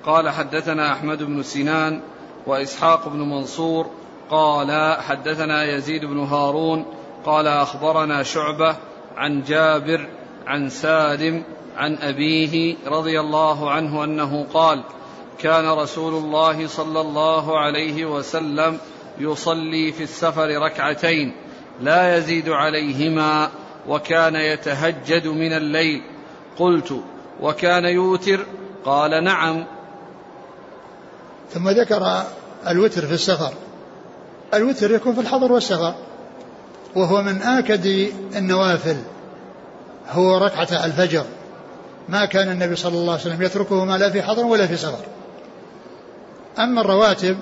قال حدثنا أحمد بن سنان وإسحاق بن منصور قال حدثنا يزيد بن هارون قال أخبرنا شعبة عن جابر عن سالم عن أبيه رضي الله عنه أنه قال كان رسول الله صلى الله عليه وسلم يصلي في السفر ركعتين لا يزيد عليهما وكان يتهجد من الليل. قلت وكان يوتر؟ قال نعم. ثم ذكر الوتر في السفر. الوتر يكون في الحضر والسفر. وهو من آكد النوافل. هو ركعة الفجر. ما كان النبي صلى الله عليه وسلم يتركهما لا في حضر ولا في سفر. أما الرواتب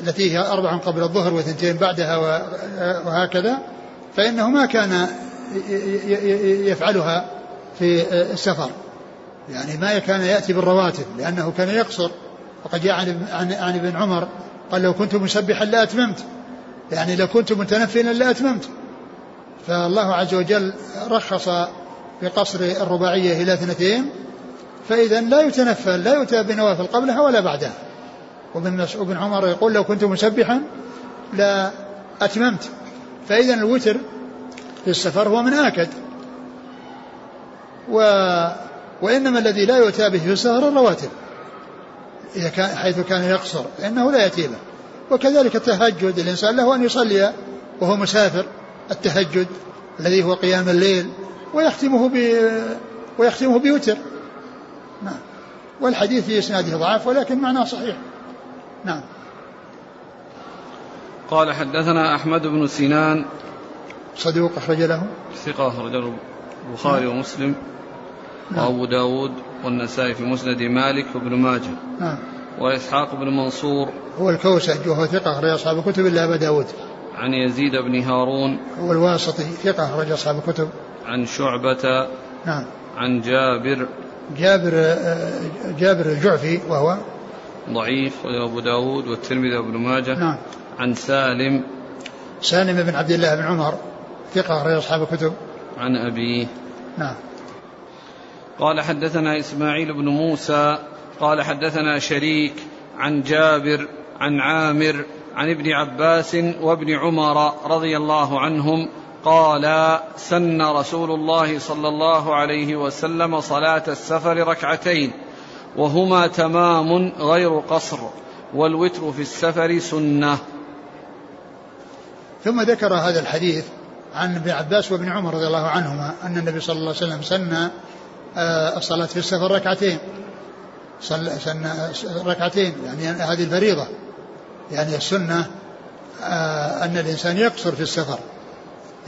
التي هي أربع قبل الظهر وثنتين بعدها وهكذا فإنه ما كان يفعلها في السفر. يعني ما كان يأتي بالرواتب لأنه كان يقصر. وقد جاء عن, عن ابن عمر قال لو كنت مسبحا لأتممت يعني لو كنت متنفلا لأتممت فالله عز وجل رخص بقصر الرباعية إلى اثنتين فإذا لا يتنفل لا يؤتى بنوافل قبلها ولا بعدها. وابن وابن عمر يقول لو كنت مسبحا لا أتممت. فإذا الوتر في السفر هو من آكد. و وإنما الذي لا يؤتى به في السفر الرواتب. إذا كان حيث كان يقصر فإنه لا يأتي به وكذلك التهجد الإنسان له أن يصلي وهو مسافر التهجد الذي هو قيام الليل ويختمه ب ويختمه بوتر. نعم. والحديث في إسناده ضعف ولكن معناه صحيح. نعم. قال حدثنا أحمد بن سنان. صدوق أخرج له. ثقة أخرج البخاري نعم. ومسلم. وأبو داود والنسائي في مسند مالك وابن ماجه. نعم. وإسحاق بن منصور. هو الكوسج وهو ثقة أخرج أصحاب الكتب إلا أبا داود. عن يزيد بن هارون. هو الواسطي ثقة أخرج أصحاب الكتب. عن شعبة. نعم. عن جابر. جابر جابر الجعفي وهو؟ ضعيف وأبو داود والترمذي وابن ماجه. نعم. عن سالم. سالم بن عبد الله بن عمر ثقة أخرج أصحاب الكتب. عن أبيه. نعم. قال حدثنا إسماعيل بن موسى قال حدثنا شريك عن جابر عن عامر عن ابن عباس وابن عمر رضي الله عنهم قال سن رسول الله صلى الله عليه وسلم صلاة السفر ركعتين وهما تمام غير قصر والوتر في السفر سنة. ثم ذكر هذا الحديث عن ابن عباس وابن عمر رضي الله عنهما أن النبي صلى الله عليه وسلم سن الصلاة في السفر ركعتين. سن ركعتين يعني هذه الفريضة. يعني السنة آه، أن الإنسان يقصر في السفر.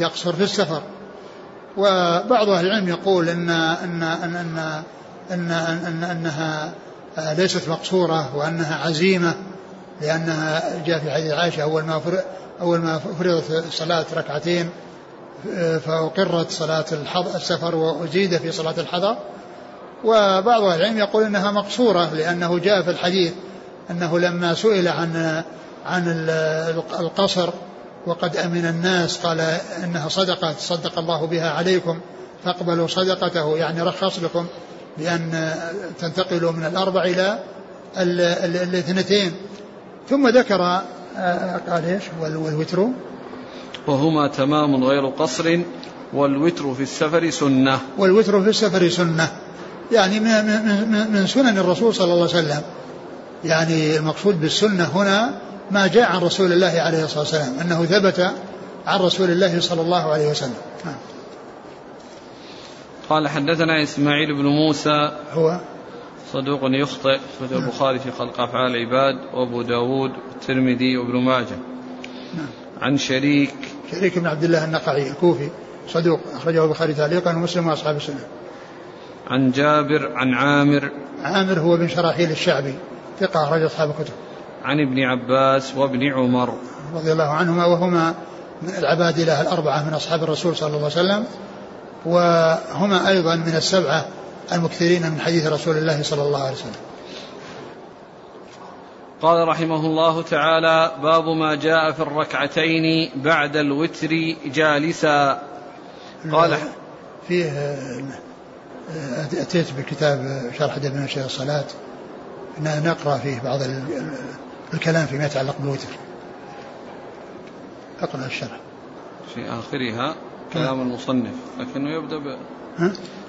يقصر في السفر. وبعض أهل العلم يقول إن أن أن أن, أن, أن أنها آه، ليست مقصورة وأنها عزيمة لأنها جاء في حديث عائشة أول ما أول ما فرضت الصلاة ركعتين فأقرت صلاة السفر وأزيد في صلاة الحضر. وبعض أهل العلم يقول إنها مقصورة لأنه جاء في الحديث أنه لما سئل عن عن القصر وقد أمن الناس قال إنها صدقة صدق الله بها عليكم فاقبلوا صدقته يعني رخص لكم بأن تنتقلوا من الأربع إلى الاثنتين. ثم ذكر آه، قال إيش؟ والوتر. وهما تمام غير قصر والوتر في السفر سنة. والوتر في السفر سنة. يعني من سنن الرسول صلى الله عليه وسلم. يعني المقصود بالسنة هنا ما جاء عن رسول الله عليه الصلاة والسلام أنه ثبت عن رسول الله صلى الله عليه وسلم. نعم. قال حدثنا إسماعيل بن موسى. هو؟ صدوق يخطئ. خرج نعم. البخاري في خلق أفعال العباد وأبو داود والترمذي وابن ماجه. نعم. عن شريك شريك بن عبد الله النقعي الكوفي صدوق أخرجه البخاري تعليقا ومسلم وأصحاب السنة. عن جابر عن عامر. عامر هو بن شراحيل الشعبي ثقة أخرج أصحاب الكتب. عن ابن عباس وابن عمر. رضي الله عنهما وهما من العبادلة الأربعة من أصحاب الرسول صلى الله عليه وسلم وهما أيضا من السبعة المكثرين من حديث رسول الله صلى الله عليه وسلم. قال رحمه الله تعالى باب ما جاء في الركعتين بعد الوتر جالسا. قال فيه أتيت بكتاب شرح ابن شيخ الصلاة. نقرأ فيه بعض الكلام فيما يتعلق بالوتر. أقرأ الشرح. في آخرها كلام المصنف لكنه يبدأ ب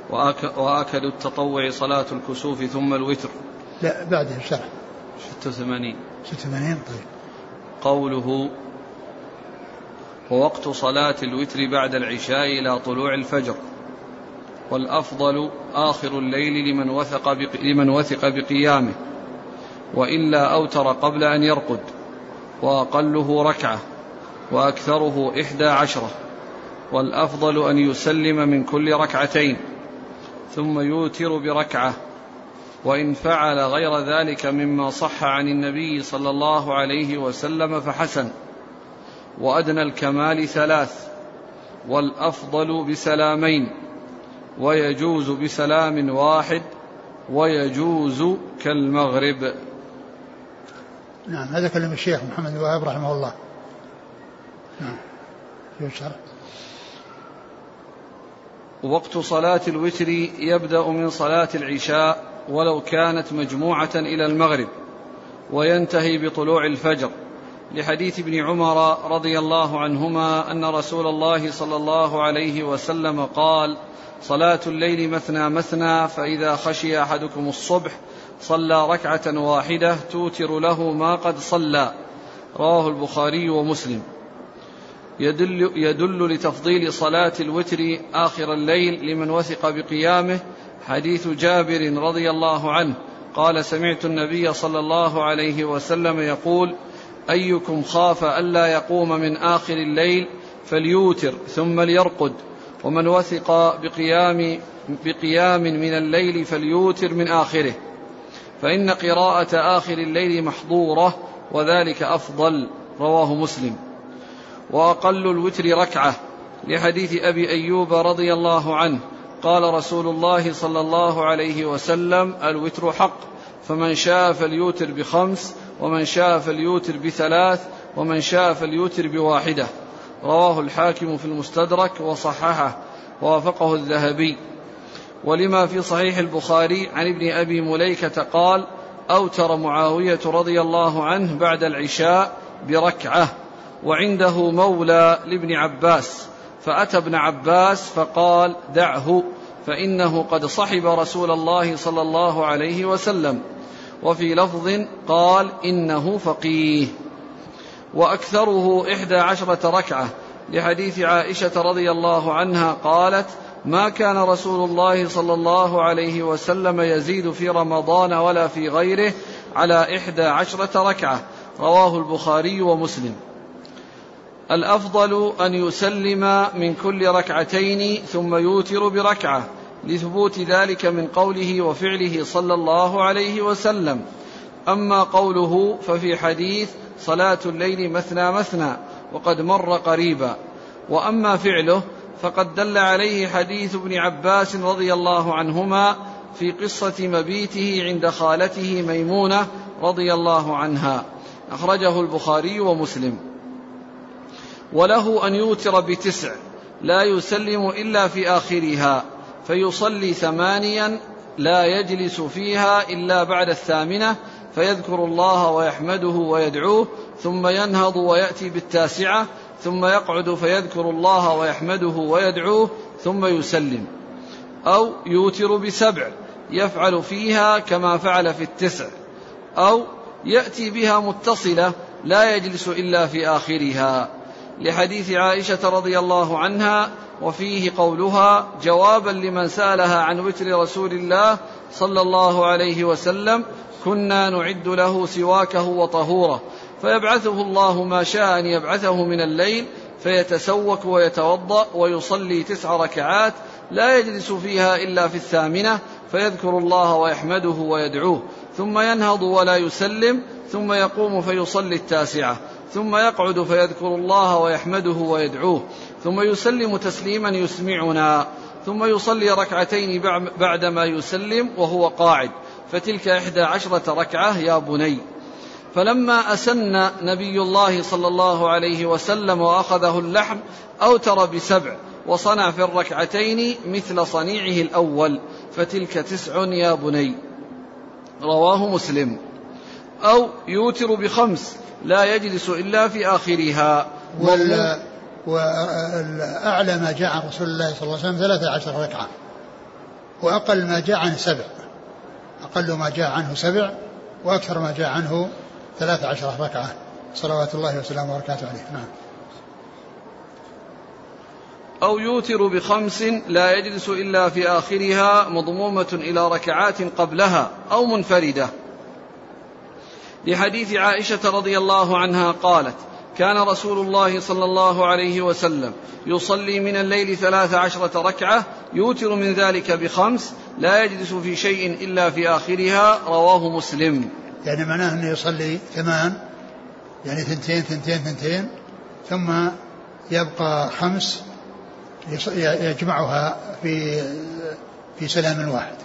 وآك وآكد التطوع صلاة الكسوف ثم الوتر. لا بعده الشرح. 86 86 طيب. قوله ووقت صلاة الوتر بعد العشاء إلى طلوع الفجر. والأفضل آخر الليل لمن وثق لمن وثق بقيامه. وإلا أوتر قبل أن يرقد. وأقله ركعة. وأكثره إحدى عشرة. والأفضل أن يسلم من كل ركعتين. ثم يوتر بركعة. وإن فعل غير ذلك مما صح عن النبي صلى الله عليه وسلم فحسن. وأدنى الكمال ثلاث والأفضل بسلامين ويجوز بسلام واحد ويجوز كالمغرب. نعم هذا كلام الشيخ محمد الوهاب رحمه الله. نعم في الشرح. وقت صلاة الوتر يبدأ من صلاة العشاء ولو كانت مجموعة إلى المغرب وينتهي بطلوع الفجر. لحديث ابن عمر رضي الله عنهما أن رسول الله صلى الله عليه وسلم قال صلاة الليل مثنى مثنى فإذا خشي أحدكم الصبح صلى ركعة واحدة توتر له ما قد صلى. رواه البخاري ومسلم. يدل, يدل لتفضيل صلاة الوتر آخر الليل لمن وثق بقيامه حديث جابر رضي الله عنه قال سمعت النبي صلى الله عليه وسلم يقول أيكم خاف ألا يقوم من آخر الليل فليوتر ثم ليرقد ومن وثق بقيام بقيام من الليل فليوتر من آخره فإن قراءة آخر الليل محضورة وذلك أفضل رواه مسلم وأقل الوتر ركعة لحديث أبي أيوب رضي الله عنه قال رسول الله صلى الله عليه وسلم الوتر حق فمن شاء فليوتر بخمس ومن شاء فليوتر بثلاث ومن شاء فليوتر بواحدة. رواه الحاكم في المستدرك وصححه ووافقه الذهبي. ولما في صحيح البخاري عن ابن أبي مليكة قال أوتر معاوية رضي الله عنه بعد العشاء بركعة وعنده مولى لابن عباس. فأتى ابن عباس فقال دعه فإنه قد صحب رسول الله صلى الله عليه وسلم. وفي لفظ قال إنه فقيه. وأكثره إحدى عشرة ركعة. لحديث عائشة رضي الله عنها قالت ما كان رسول الله صلى الله عليه وسلم يزيد في رمضان ولا في غيره على إحدى عشرة ركعة. رواه البخاري ومسلم. الأفضل أن يسلم من كل ركعتين ثم يوتر بركعة لثبوت ذلك من قوله وفعله صلى الله عليه وسلم. أما قوله ففي حديث صلاة الليل مثنى مثنى وقد مر قريبا. وأما فعله فقد دل عليه حديث ابن عباس رضي الله عنهما في قصة مبيته عند خالته ميمونة رضي الله عنها. أخرجه البخاري ومسلم. وله أن يوتر بتسع لا يسلم إلا في آخرها فيصلي ثمانيا لا يجلس فيها إلا بعد الثامنة فيذكر الله ويحمده ويدعوه ثم ينهض ويأتي بالتاسعة ثم يقعد فيذكر الله ويحمده ويدعوه ثم يسلم. أو يوتر بسبع يفعل فيها كما فعل في التسع. أو يأتي بها متصلة لا يجلس إلا في آخرها. لحديث عائشة رضي الله عنها وفيه قولها جوابا لمن سألها عن وتر رسول الله صلى الله عليه وسلم كنا نعد له سواكه وطهوره. فيبعثه الله ما شاء أن يبعثه من الليل فيتسوك ويتوضأ ويصلي تسع ركعات لا يجلس فيها إلا في الثامنة فيذكر الله ويحمده ويدعوه. ثم ينهض ولا يسلم ثم يقوم فيصلي التاسعة. ثم يقعد فيذكر الله ويحمده ويدعوه ثم يسلم تسليما يسمعنا ثم يصلي ركعتين بعدما يسلم وهو قاعد. فتلك إحدى عشرة ركعة يا بني. فلما أسن نبي الله صلى الله عليه وسلم وأخذه اللحم أوتر بسبع وصنع في الركعتين مثل صنيعه الأول. فتلك تسع يا بني. رواه مسلم. أو يوتر بخمس لا يجلس إلا في آخرها. وال وأعلى ما جاء عن رسول الله صلى الله عليه وسلم ثلاثة عشر ركعة. وأقل ما جاء عنه سبع. أقل ما جاء عنه سبع وأكثر ما جاء عنه ثلاث عشرة ركعة. صلوات الله وسلامه وبركاته عليه. نعم. أو يوتر بخمس لا يجلس إلا في آخرها مضمومة إلى ركعات قبلها أو منفردة. لحديث عائشة رضي الله عنها قالت كان رسول الله صلى الله عليه وسلم يصلي من الليل ثلاث عشرة ركعة يوتر من ذلك بخمس لا يجلس في شيء إلا في آخرها رواه مسلم. يعني معناه أنه يصلي ثمان يعني ثنتين ثنتين ثنتين ثم يبقى خمس يجمعها في في سلام واحد.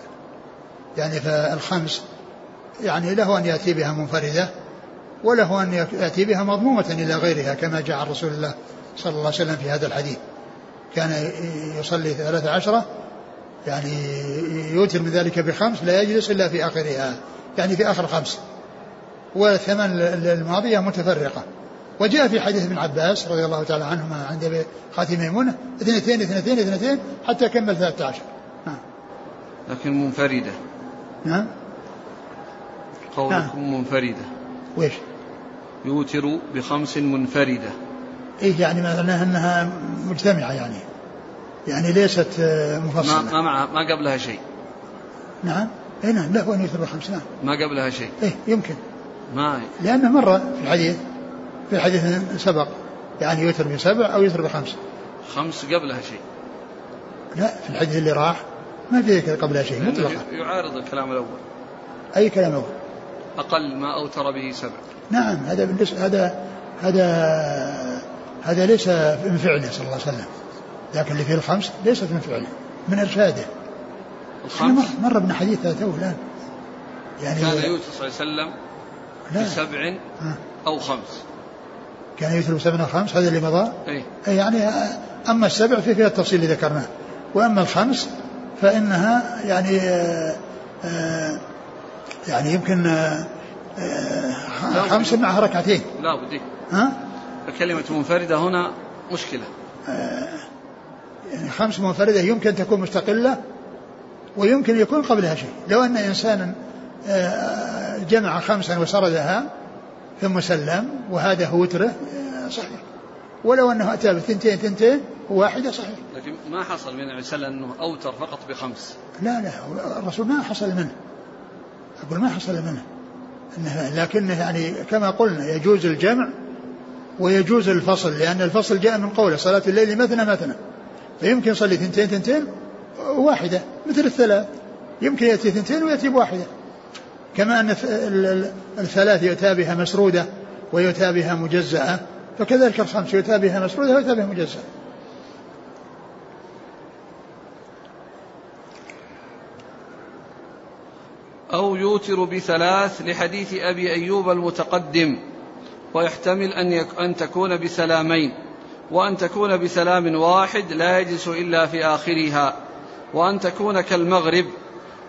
يعني فالخمس يعني له أن يأتي بها منفردة وله أن يأتي بها مضمومة إلى غيرها كما جاء عن رسول الله صلى الله عليه وسلم في هذا الحديث. كان يصلي ثلاثة عشرة يعني يوتر من ذلك بخمس لا يجلس إلا في آخرها يعني في آخر خمس. والثمان الماضية متفرقة. وجاء في حديث ابن عباس رضي الله تعالى عنهما عند خاتم ميمونة اثنتين اثنتين اثنتين حتى كمل 13 نعم لكن منفردة. نعم قولكم نعم. منفردة. ويش؟ يوتر بخمس منفردة. إيه يعني معناها أنها مجتمعة يعني. يعني ليست آه، مفصلة. ما ما, ما قبلها شيء. نعم. اي نعم. له ان يوتر بخمس نعم. ما قبلها شيء. إيه يمكن. ما لأنه مر في الحديث في الحديث سبق. يعني يوتر بسبع أو يوتر بخمس. خمس قبلها شيء. لا في الحديث اللي راح ما في قبلها شيء مطلقا. يعارض الكلام الأول. أي كلام أول؟ أقل ما أوتر به سبع. نعم هذا بالنسبة هذا هذا هذا ليس من فعله صلى الله عليه وسلم. لكن اللي فيه الخمس ليست من فعله من إرشاده. الخمس؟ مر ابن حديث تو الان يعني كان يوسف صلى الله عليه وسلم لا. بسبع أو خمس. كان يوتر بسبع أو خمس هذا اللي مضى؟ اي يعني أما السبع في فيها التفصيل اللي ذكرناه. وأما الخمس فإنها يعني آه، آه، يعني يمكن آه، خمس معها ركعتين. لا بدي ها؟ كلمة منفردة هنا مشكلة. يعني خمس منفردة يمكن تكون مستقلة ويمكن يكون قبلها شيء. لو أن إنسانا جمع خمسا وسردها ثم سلم وهذا هو وتره صحيح. ولو أنه أتى بثنتين ثنتين واحدة صحيح. لكن ما حصل من النبي أنه أوتر فقط بخمس. لا لا الرسول ما حصل منه. أقول ما حصل منه. إنه لكنه يعني كما قلنا يجوز الجمع ويجوز الفصل لأن الفصل جاء من قوله صلاة الليل مثنى مثنى. فيمكن يصلي ثنتين ثنتين واحدة مثل الثلاث. يمكن يأتي ثنتين ويأتي بواحدة. كما أن الثلاث يؤتى بها مسرودة ويؤتى بها مجزأة فكذلك الخمس يؤتى بها مسرودة ويؤتى بها مجزأة. أو يوتر بثلاث لحديث أبي أيوب المتقدم ويحتمل أن, يك أن تكون بسلامين وأن تكون بسلام واحد لا يجلس إلا في آخرها وأن تكون كالمغرب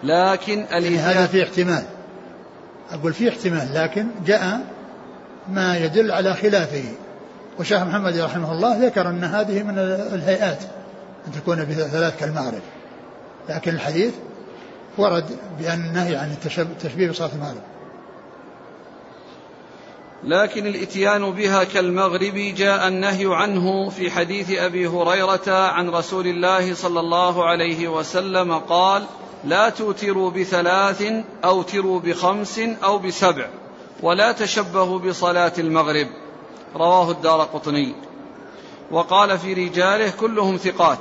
لكن يعني هذا في احتمال. أقول في احتمال لكن جاء ما يدل على خلافه. وشيخ محمد رحمه الله ذكر أن هذه من الهيئات أن تكون بثلاث كالمغرب. لكن الحديث ورد بأن النهي عن التشبيه بصلاة المغرب. لكن الاتيان بها كالمغرب جاء النهي عنه في حديث أبي هريرة عن رسول الله صلى الله عليه وسلم قال لا توتروا بثلاث اوتروا بخمس أو بسبع ولا تشبهوا بصلاة المغرب. رواه الدار قطني. وقال في رجاله كلهم ثقات.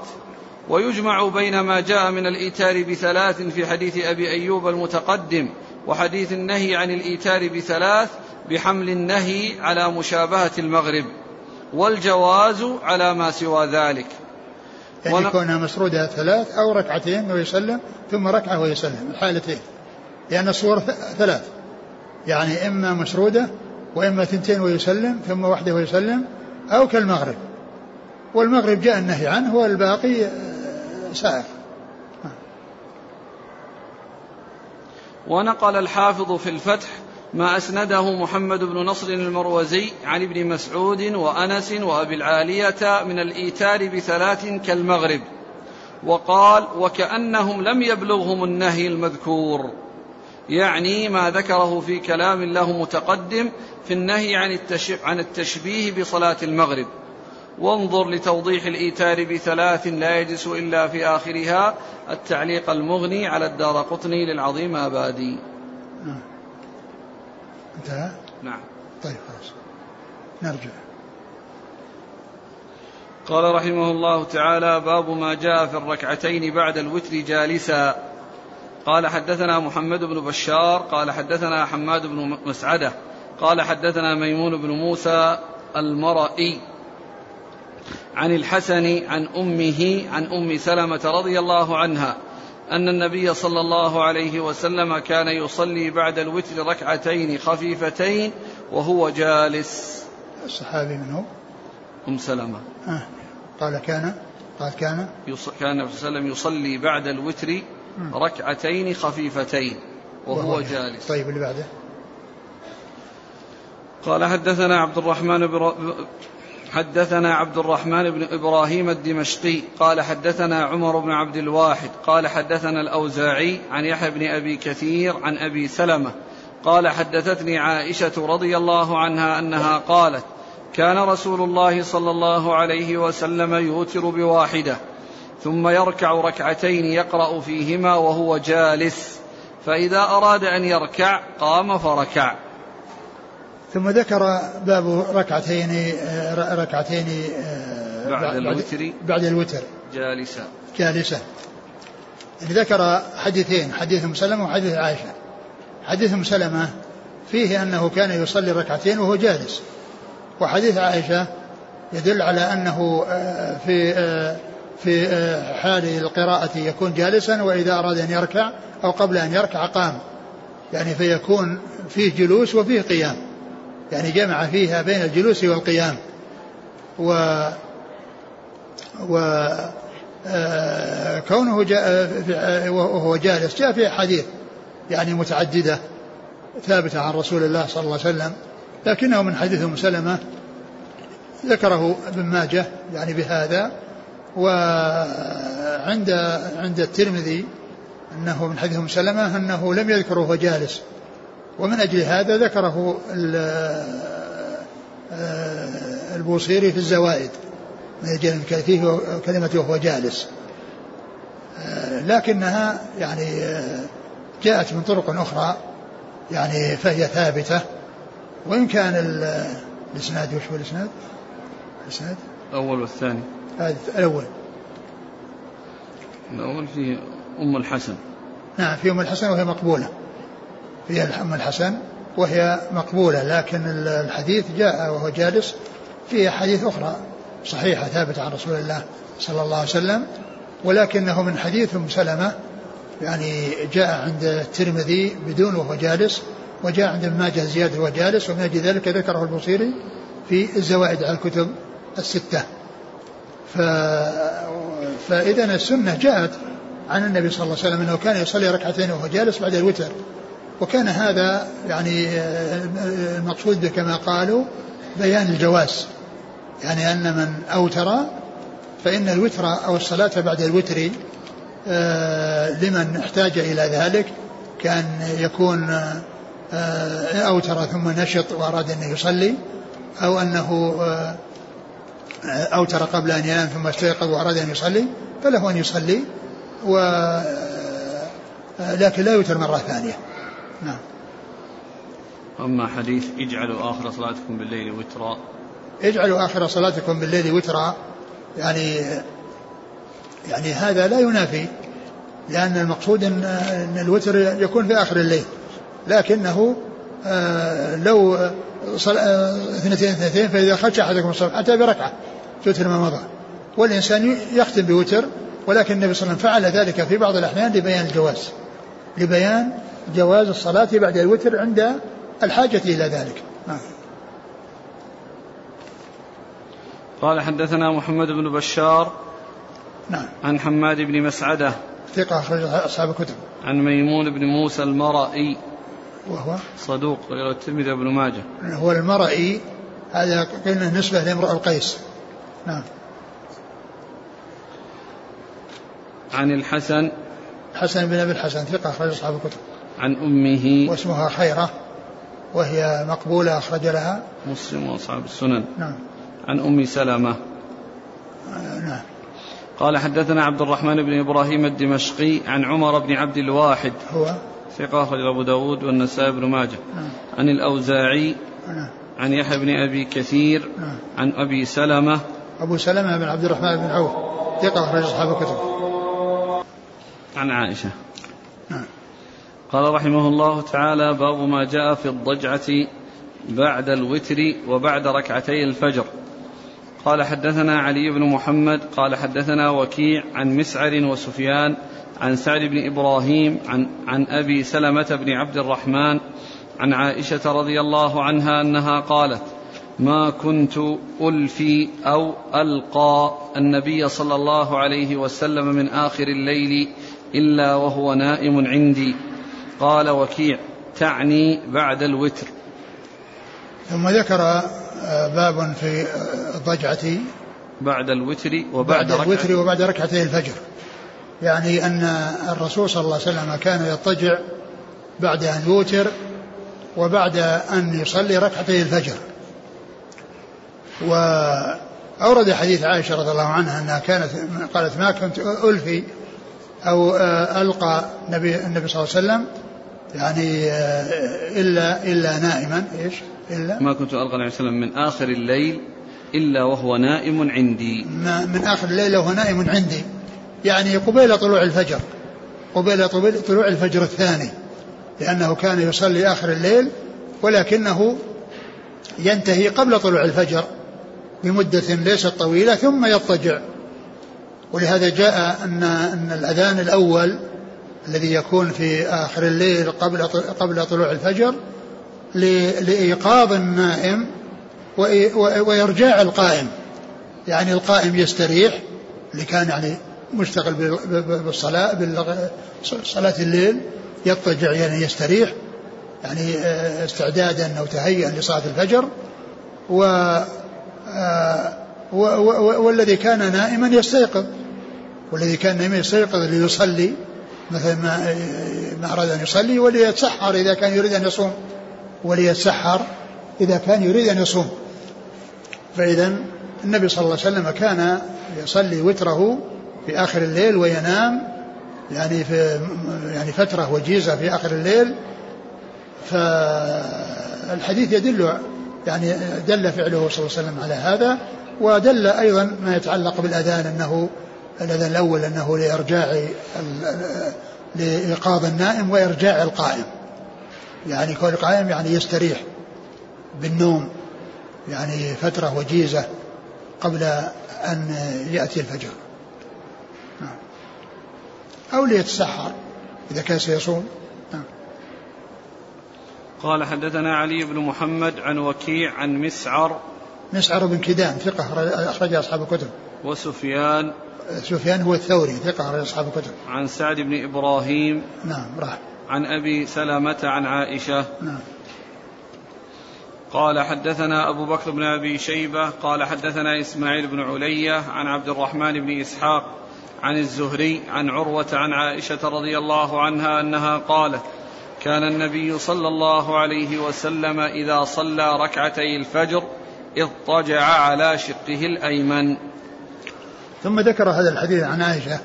ويجمع بين ما جاء من الإيتار بثلاث في حديث أبي أيوب المتقدم وحديث النهي عن الإيتار بثلاث بحمل النهي على مشابهة المغرب والجواز على ما سوى ذلك. يعني ون... كونها مسرودة ثلاث أو ركعتين ويسلم ثم ركعة ويسلم الحالتين لأن الصور ثلاث. يعني إما مسرودة وإما ثنتين ويسلم ثم واحدة ويسلم أو كالمغرب. والمغرب جاء النهي عنه والباقي سائر ونقل الحافظ في الفتح ما أسنده محمد بن نصر المروزي عن ابن مسعود وأنس وأبي العالية من الإيتار بثلاث كالمغرب. وقال وكأنهم لم يبلغهم النهي المذكور. يعني ما ذكره في كلام له متقدم في النهي عن التشبيه بصلاة المغرب. وانظر لتوضيح الإيتار بثلاث لا يجلس إلا في آخرها التعليق المغني على الدار قطني للعظيم أبادي. نعم. انتهى؟ نعم. طيب خلاص. نرجع. قال رحمه الله تعالى باب ما جاء في الركعتين بعد الوتر جالسا. قال حدثنا محمد بن بشار قال حدثنا حماد بن مسعدة قال حدثنا ميمون بن موسى المرئي. عن الحسن عن أمه عن أم سلمة رضي الله عنها أن النبي صلى الله عليه وسلم كان يصلي بعد الوتر ركعتين خفيفتين وهو جالس. الصحابي منه. أم سلمة. آه. قال كان قال كان. يص... كان صلى الله عليه وسلم يصلي بعد الوتر ركعتين خفيفتين وهو, وهو جالس. طيب اللي بعده؟ قال حدثنا عبد الرحمن بن حدثنا عبد الرحمن بن إبراهيم الدمشقي قال حدثنا عمر بن عبد الواحد قال حدثنا الأوزاعي عن يحيى بن أبي كثير عن أبي سلمة قال حدثتني عائشة رضي الله عنها أنها قالت كان رسول الله صلى الله عليه وسلم يوتر بواحدة ثم يركع ركعتين يقرأ فيهما وهو جالس فإذا أراد أن يركع قام فركع. ثم ذكر باب ركعتين ركعتين بعد الوتر. بعد الوتر. جالسا. جالسة يعني ذكر حديثين حديث ام سلمة وحديث عائشة. حديث ام سلمة فيه أنه كان يصلي ركعتين وهو جالس. وحديث عائشة يدل على أنه في في حال القراءة يكون جالسا وإذا أراد أن يركع أو قبل أن يركع قام. يعني فيكون فيه جلوس وفيه قيام. يعني جمع فيها بين الجلوس والقيام و و آه، كونه جاء وهو جالس جاء في أحاديث يعني متعددة ثابتة عن رسول الله صلى الله عليه وسلم لكنه من حديث أم سلمة ذكره ابن ماجه يعني بهذا وعند عند الترمذي أنه من حديث أم سلمة أنه لم يذكره وهو جالس. ومن أجل هذا ذكره آه، البوصيري في الزوائد من أجل فيه كلمة وهو جالس. آه، لكنها يعني آه، جاءت من طرق أخرى يعني فهي ثابتة. وإن كان الإسناد وش هو الإسناد؟ الإسناد؟ الأول والثاني. الأول. الأول فيه أم الحسن. نعم في أم الحسن وهي مقبولة. في أم الحسن وهي مقبولة لكن الحديث جاء وهو جالس في حديث أخرى صحيحة ثابتة عن رسول الله صلى الله عليه وسلم ولكنه من حديث أم سلمة يعني جاء عند الترمذي بدون وهو جالس وجاء عند ابن ماجه زيادة وهو جالس ومن أجل ذلك ذكره البصيري في الزوائد على الكتب الستة. ف... فإذا السنة جاءت عن النبي صلى الله عليه وسلم أنه كان يصلي ركعتين وهو جالس بعد الوتر. وكان هذا يعني آه، المقصود كما قالوا بيان الجواز. يعني أن من أوتر فإن الوتر أو الصلاة بعد الوتر آه، لمن احتاج إلى ذلك كأن يكون آه، أوتر ثم نشط وأراد أن يصلي أو أنه أوتر قبل أن ينام ثم استيقظ وأراد أن يصلي فله أن يصلي و لكن لا يوتر مرة ثانية. نعم. أما حديث اجعلوا آخر صلاتكم بالليل وترا. اجعلوا آخر صلاتكم بالليل وترا. يعني يعني هذا لا ينافي لأن المقصود أن, أن الوتر يكون في آخر الليل. لكنه آه لو اثنتين اثنتين فإذا خرج أحدكم الصلاة أتى بركعة توتر ما مضى والإنسان يختم بوتر ولكن النبي صلى الله عليه وسلم فعل ذلك في بعض الأحيان لبيان الجواز. لبيان جواز الصلاة بعد الوتر عند الحاجة إلى ذلك. نعم. قال حدثنا محمد بن بشار نعم. عن حماد بن مسعدة ثقة أخرج أصحاب الكتب. عن ميمون بن موسى المرئي وهو؟ صدوق غير الترمذي بن ماجه. هو المرئي هذا قلنا نسبة لامرأ القيس. نعم. عن الحسن. حسن بن أبي الحسن ثقة أخرج أصحاب الكتب. عن أمه. واسمها خيرة وهي مقبولة أخرج لها. مسلم وأصحاب السنن. نعم. عن أم سلمة. آه نعم. قال حدثنا عبد الرحمن بن إبراهيم الدمشقي عن عمر بن عبد الواحد. هو؟ ثقة أخرج أبو داود والنسائي بن ماجه. نعم. عن الأوزاعي. نعم. عن يحيى بن أبي كثير. نعم. عن أبي سلمة. أبو سلمة بن عبد الرحمن بن عوف. ثقة أخرج أصحاب الكتب. عن عائشة. نعم. قال رحمه الله تعالى باب ما جاء في الضجعة بعد الوتر وبعد ركعتي الفجر. قال حدثنا علي بن محمد قال حدثنا وكيع عن مسعر وسفيان عن سعد بن إبراهيم عن عن أبي سلمة بن عبد الرحمن عن عائشة رضي الله عنها أنها قالت ما كنت ألفي أو ألقى النبي صلى الله عليه وسلم من آخر الليل إلا وهو نائم عندي. قال وكيع تعني بعد الوتر. ثم ذكر آه، باب في الضجعة بعد الوتر وبعد بعد الوتر وبعد ركعتي الفجر. يعني أن الرسول صلى الله عليه وسلم كان يضطجع بعد أن يوتر وبعد أن يصلي ركعتي الفجر. وأورد حديث عائشة رضي الله عنها أنها كانت قالت ما كنت ألفي أو آه، ألقى النبي النبي صلى الله عليه وسلم يعني آه، إلا إلا نائما إيش؟ إلا؟ ما كنت ألقى النبي صلى الله عليه وسلم من آخر الليل إلا وهو نائم عندي. ما من آخر الليل وهو نائم عندي. يعني قبيل طلوع الفجر قبيل طلوع الفجر الثاني لأنه كان يصلي آخر الليل ولكنه ينتهي قبل طلوع الفجر بمدة ليست طويلة ثم يضطجع. ولهذا جاء أن أن الأذان الأول الذي يكون في آخر الليل قبل قبل طلوع الفجر لإيقاظ النائم وإرجاع القائم. يعني القائم يستريح اللي كان يعني مشتغل بالصلاة بصلاة الليل يضطجع يعني يستريح يعني آه، استعدادا أو تهيئا لصلاة الفجر. و آه، والذي كان نائما يستيقظ. والذي كان نائما يستيقظ ليصلي. مثلا ما ما أراد أن يصلي وليتسحر إذا كان يريد أن يصوم. وليتسحر إذا كان يريد أن يصوم. فإذا النبي صلى الله عليه وسلم كان يصلي وتره في آخر الليل وينام يعني في يعني فترة وجيزة في آخر الليل. فالحديث يدل يعني دل فعله صلى الله عليه وسلم على هذا ودل أيضا ما يتعلق بالأذان أنه الأذان الأول أنه لإرجاع لإيقاظ النائم وإرجاع القائم يعني كون القائم يعني يستريح بالنوم يعني فترة وجيزة قبل أن يأتي الفجر. أو ليتسحر إذا كان سيصوم. قال حدثنا علي بن محمد عن وكيع عن مسعر مسعر بن كدام ثقة أخرج أصحاب الكتب وسفيان سفيان هو الثوري ثقة أخرج أصحاب الكتب. عن سعد بن إبراهيم. نعم راح. عن أبي سلمة عن عائشة. نعم. قال حدثنا أبو بكر بن أبي شيبة. قال حدثنا إسماعيل بن علية عن عبد الرحمن بن إسحاق عن الزهري عن عروة عن عائشة رضي الله عنها أنها قالت كان النبي صلى الله عليه وسلم إذا صلى ركعتي الفجر اضطجع على شقه الأيمن. ثم ذكر هذا الحديث عن عائشة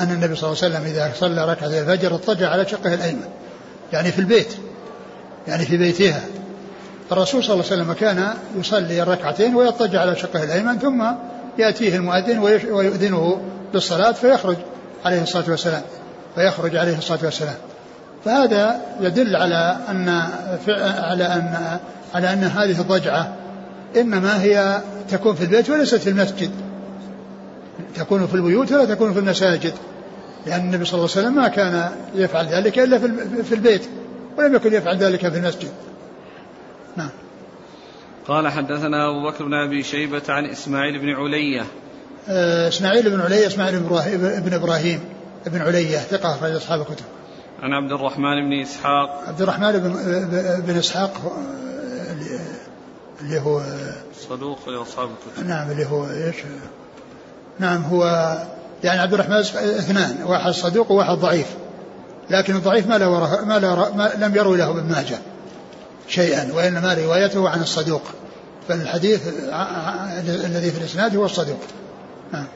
أن النبي صلى الله عليه وسلم إذا صلى ركعتي الفجر اضطجع على شقه الأيمن. يعني في البيت. يعني في بيتها. الرسول صلى الله عليه وسلم كان يصلي الركعتين ويضطجع على شقه الأيمن ثم يأتيه المؤذن ويؤذنه بالصلاة فيخرج عليه الصلاة والسلام. فيخرج عليه الصلاة والسلام. فهذا يدل على أن على أن على أن هذه الضجعة إنما هي تكون في البيت وليست في المسجد. تكون في البيوت ولا تكون في المساجد؟ لأن النبي صلى الله عليه وسلم ما كان يفعل ذلك إلا في البيت ولم يكن يفعل ذلك في المسجد. نعم. قال حدثنا أبو بكر بن أبي شيبة عن إسماعيل بن علية. آه، إسماعيل بن علية إسماعيل بن إبراهيم بن علية ثقة أخرج أصحاب الكتب. عن عبد الرحمن بن إسحاق. عبد الرحمن بن, بن إسحاق اللي هو صدوق لأصحاب الكتب. نعم اللي هو إيش؟ نعم هو يعني عبد الرحمن اثنان واحد صدوق وواحد ضعيف. لكن الضعيف ما له ما, له ما لم يروي له ابن ماجه شيئا وإنما روايته عن الصدوق. فالحديث الذي في الإسناد هو الصدوق. نعم.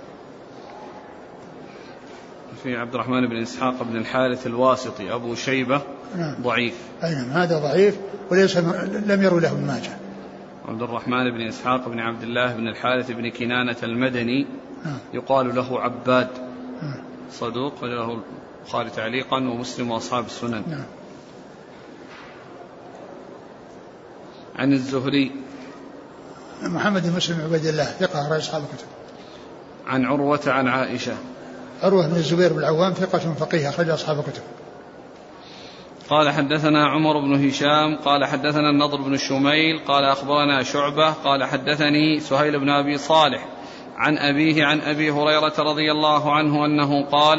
في عبد الرحمن بن إسحاق بن الحارث الواسطي أبو شيبة نعم. ضعيف. أي نعم هذا ضعيف وليس لم يروي له ابن ماجه. عبد الرحمن بن إسحاق بن عبد الله بن الحارث بن كنانة المدني يقال له عباد. صدوق له البخاري تعليقا ومسلم وأصحاب السنن. نعم. عن الزهري. محمد بن مسلم عبيد الله ثقة أخرج أصحاب الكتب. عن عروة عن عائشة. عروة بن الزبير بن العوام ثقة فقيه أخرج أصحاب الكتب. قال حدثنا عمر بن هشام قال حدثنا النضر بن شميل قال أخبرنا شعبة قال حدثني سهيل بن أبي صالح عن أبيه عن أبي هريرة رضي الله عنه أنه قال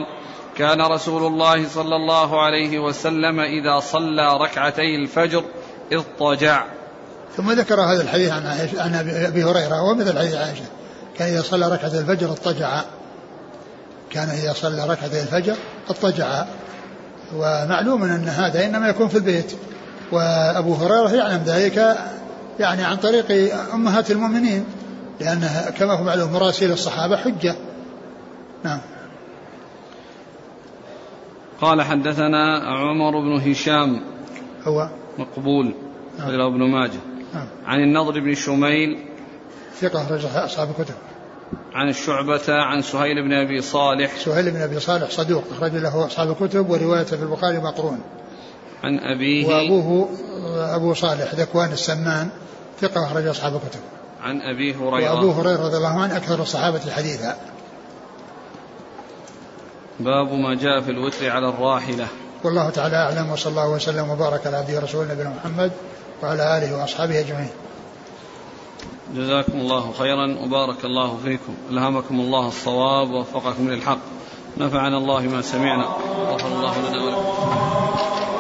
كان رسول الله صلى الله عليه وسلم إذا صلى ركعتي الفجر اضطجع. ثم ذكر هذا الحديث عن عن أبي هريرة ومثل حديث عائشة. كان إذا صلى ركعة الفجر اضطجع. كان إذا صلى ركعتي الفجر اضطجع. ومعلوم أن هذا إنما يكون في البيت. وأبو هريرة يعلم ذلك يعني عن طريق أمهات المؤمنين لأنها كما هو معلوم مراسيل الصحابة حجة. نعم. قال حدثنا عمر بن هشام هو. مقبول نعم. ابن ماجه. نعم. عن النضر بن شميل. ثقة أخرج أصحاب الكتب. عن الشعبة عن سهيل بن أبي صالح. سهيل بن أبي صالح صدوق أخرج له أصحاب الكتب وروايته في البخاري مقرون. عن أبيه. وأبوه أبو صالح ذكوان السمان ثقة أخرج أصحاب الكتب. عن أبي هريرة. وأبو هريرة رضي الله عنه أكثر الصحابة حديثا. باب ما جاء في الوتر على الراحلة. والله تعالى أعلم وصلى الله وسلم وبارك على عبده ورسوله نبينا محمد وعلى آله وأصحابه أجمعين. جزاكم الله خيرا وبارك الله فيكم. ألهمكم الله الصواب ووفقكم للحق. نفعنا الله ما سمعنا. غفر الله لنا ولكم.